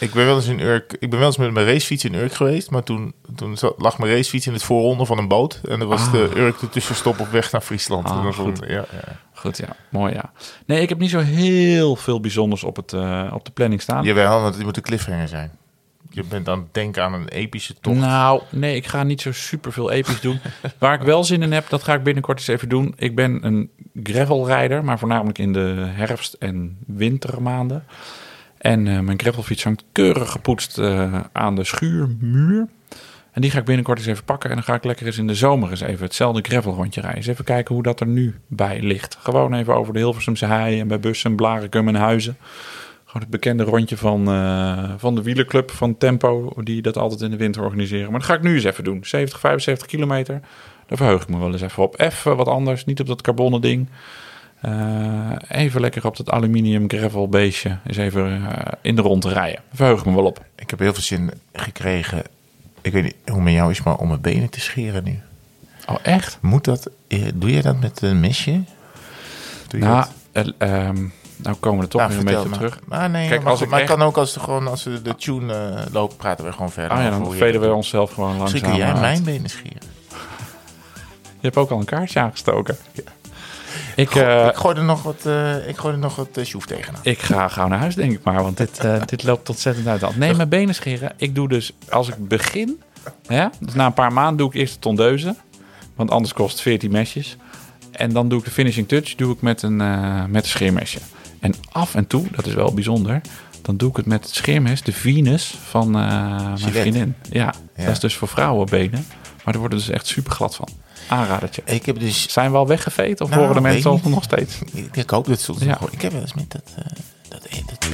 Ik ben wel eens in Urk. Ik ben wel eens met mijn racefiets in Urk geweest. Maar toen, toen zat- lag mijn racefiets in het voorronde van een boot. En dat was Ah. de Urk de tussenstop op weg naar Friesland. Ah, En dan goed. ja, ja. Goed, ja. Mooi, ja. Nee, ik heb niet zo heel veel bijzonders op, het, eh, op de planning staan. Jawel, want het moet een cliffhanger zijn. Je bent aan het denken aan een epische tocht. Nou, nee, ik ga niet zo super veel episch doen. Waar ik wel zin in heb, dat ga ik binnenkort eens even doen. Ik ben een gravelrijder, maar voornamelijk in de herfst- en wintermaanden. En eh, mijn gravelfiets hangt keurig gepoetst eh, aan de schuurmuur. En die ga ik binnenkort eens even pakken. En dan ga ik lekker eens in de zomer eens even hetzelfde gravelrondje rijden. Even kijken hoe dat er nu bij ligt. Gewoon even over de Hilversumse hei en bij Bussen, Blarikum en Huizen. Gewoon het bekende rondje van, eh, van de wielerclub van Tempo, die dat altijd in de winter organiseren. Maar dat ga ik nu eens even doen. 70, 75 kilometer. Daar verheug ik me wel eens even op. Even wat anders, niet op dat carbonnen ding. Eh, even lekker op dat aluminium gravel beestje. Eens even eh, in de rond rijden. Verheug me wel op. Ik heb heel veel zin gekregen. Ik weet niet hoe met jou is, maar om mijn benen te scheren nu. Oh, echt? Moet dat? eh, Doe je dat met een mesje? Doe je Nou, dat? eh, ehm, nou komen we er toch Nou, weer een beetje maar. terug. Maar nee, Kijk, maar, als ik maar echt- kan ook als, de, gewoon, als we de tune lopen, praten we gewoon verder. Ah ja, dan veden we onszelf gewoon Misschien langzaam kun jij uit. mijn benen scheren. Je hebt ook al een kaartje aangestoken. Ik, Goh, eh, ik gooi er nog wat, eh ik gooi er nog wat uh, sjoef tegenaan. Ik ga gauw naar huis, denk ik maar. Want dit, eh, dit loopt ontzettend uit de hand. Nee, mijn benen scheren. Ik doe dus, als ik begin... Ja, dus na een paar maanden doe ik eerst de tondeuze. Want anders kost het 14 mesjes. En dan doe ik de finishing touch doe ik met een, eh, met een scheermesje. En af en toe, dat is wel bijzonder... dan doe ik het met het scheermes, de Venus van eh, mijn vriendin. Ja, Ja. dat is dus voor vrouwenbenen. Maar er worden dus echt super glad van. Aanradertje. Ik heb dus... Zijn we al weggeveed of Nou, horen de mensen ons nog steeds? Ik, ik hoop dat ze ons Ja. nog. Ik heb wel eens met dat... eh, dat, dat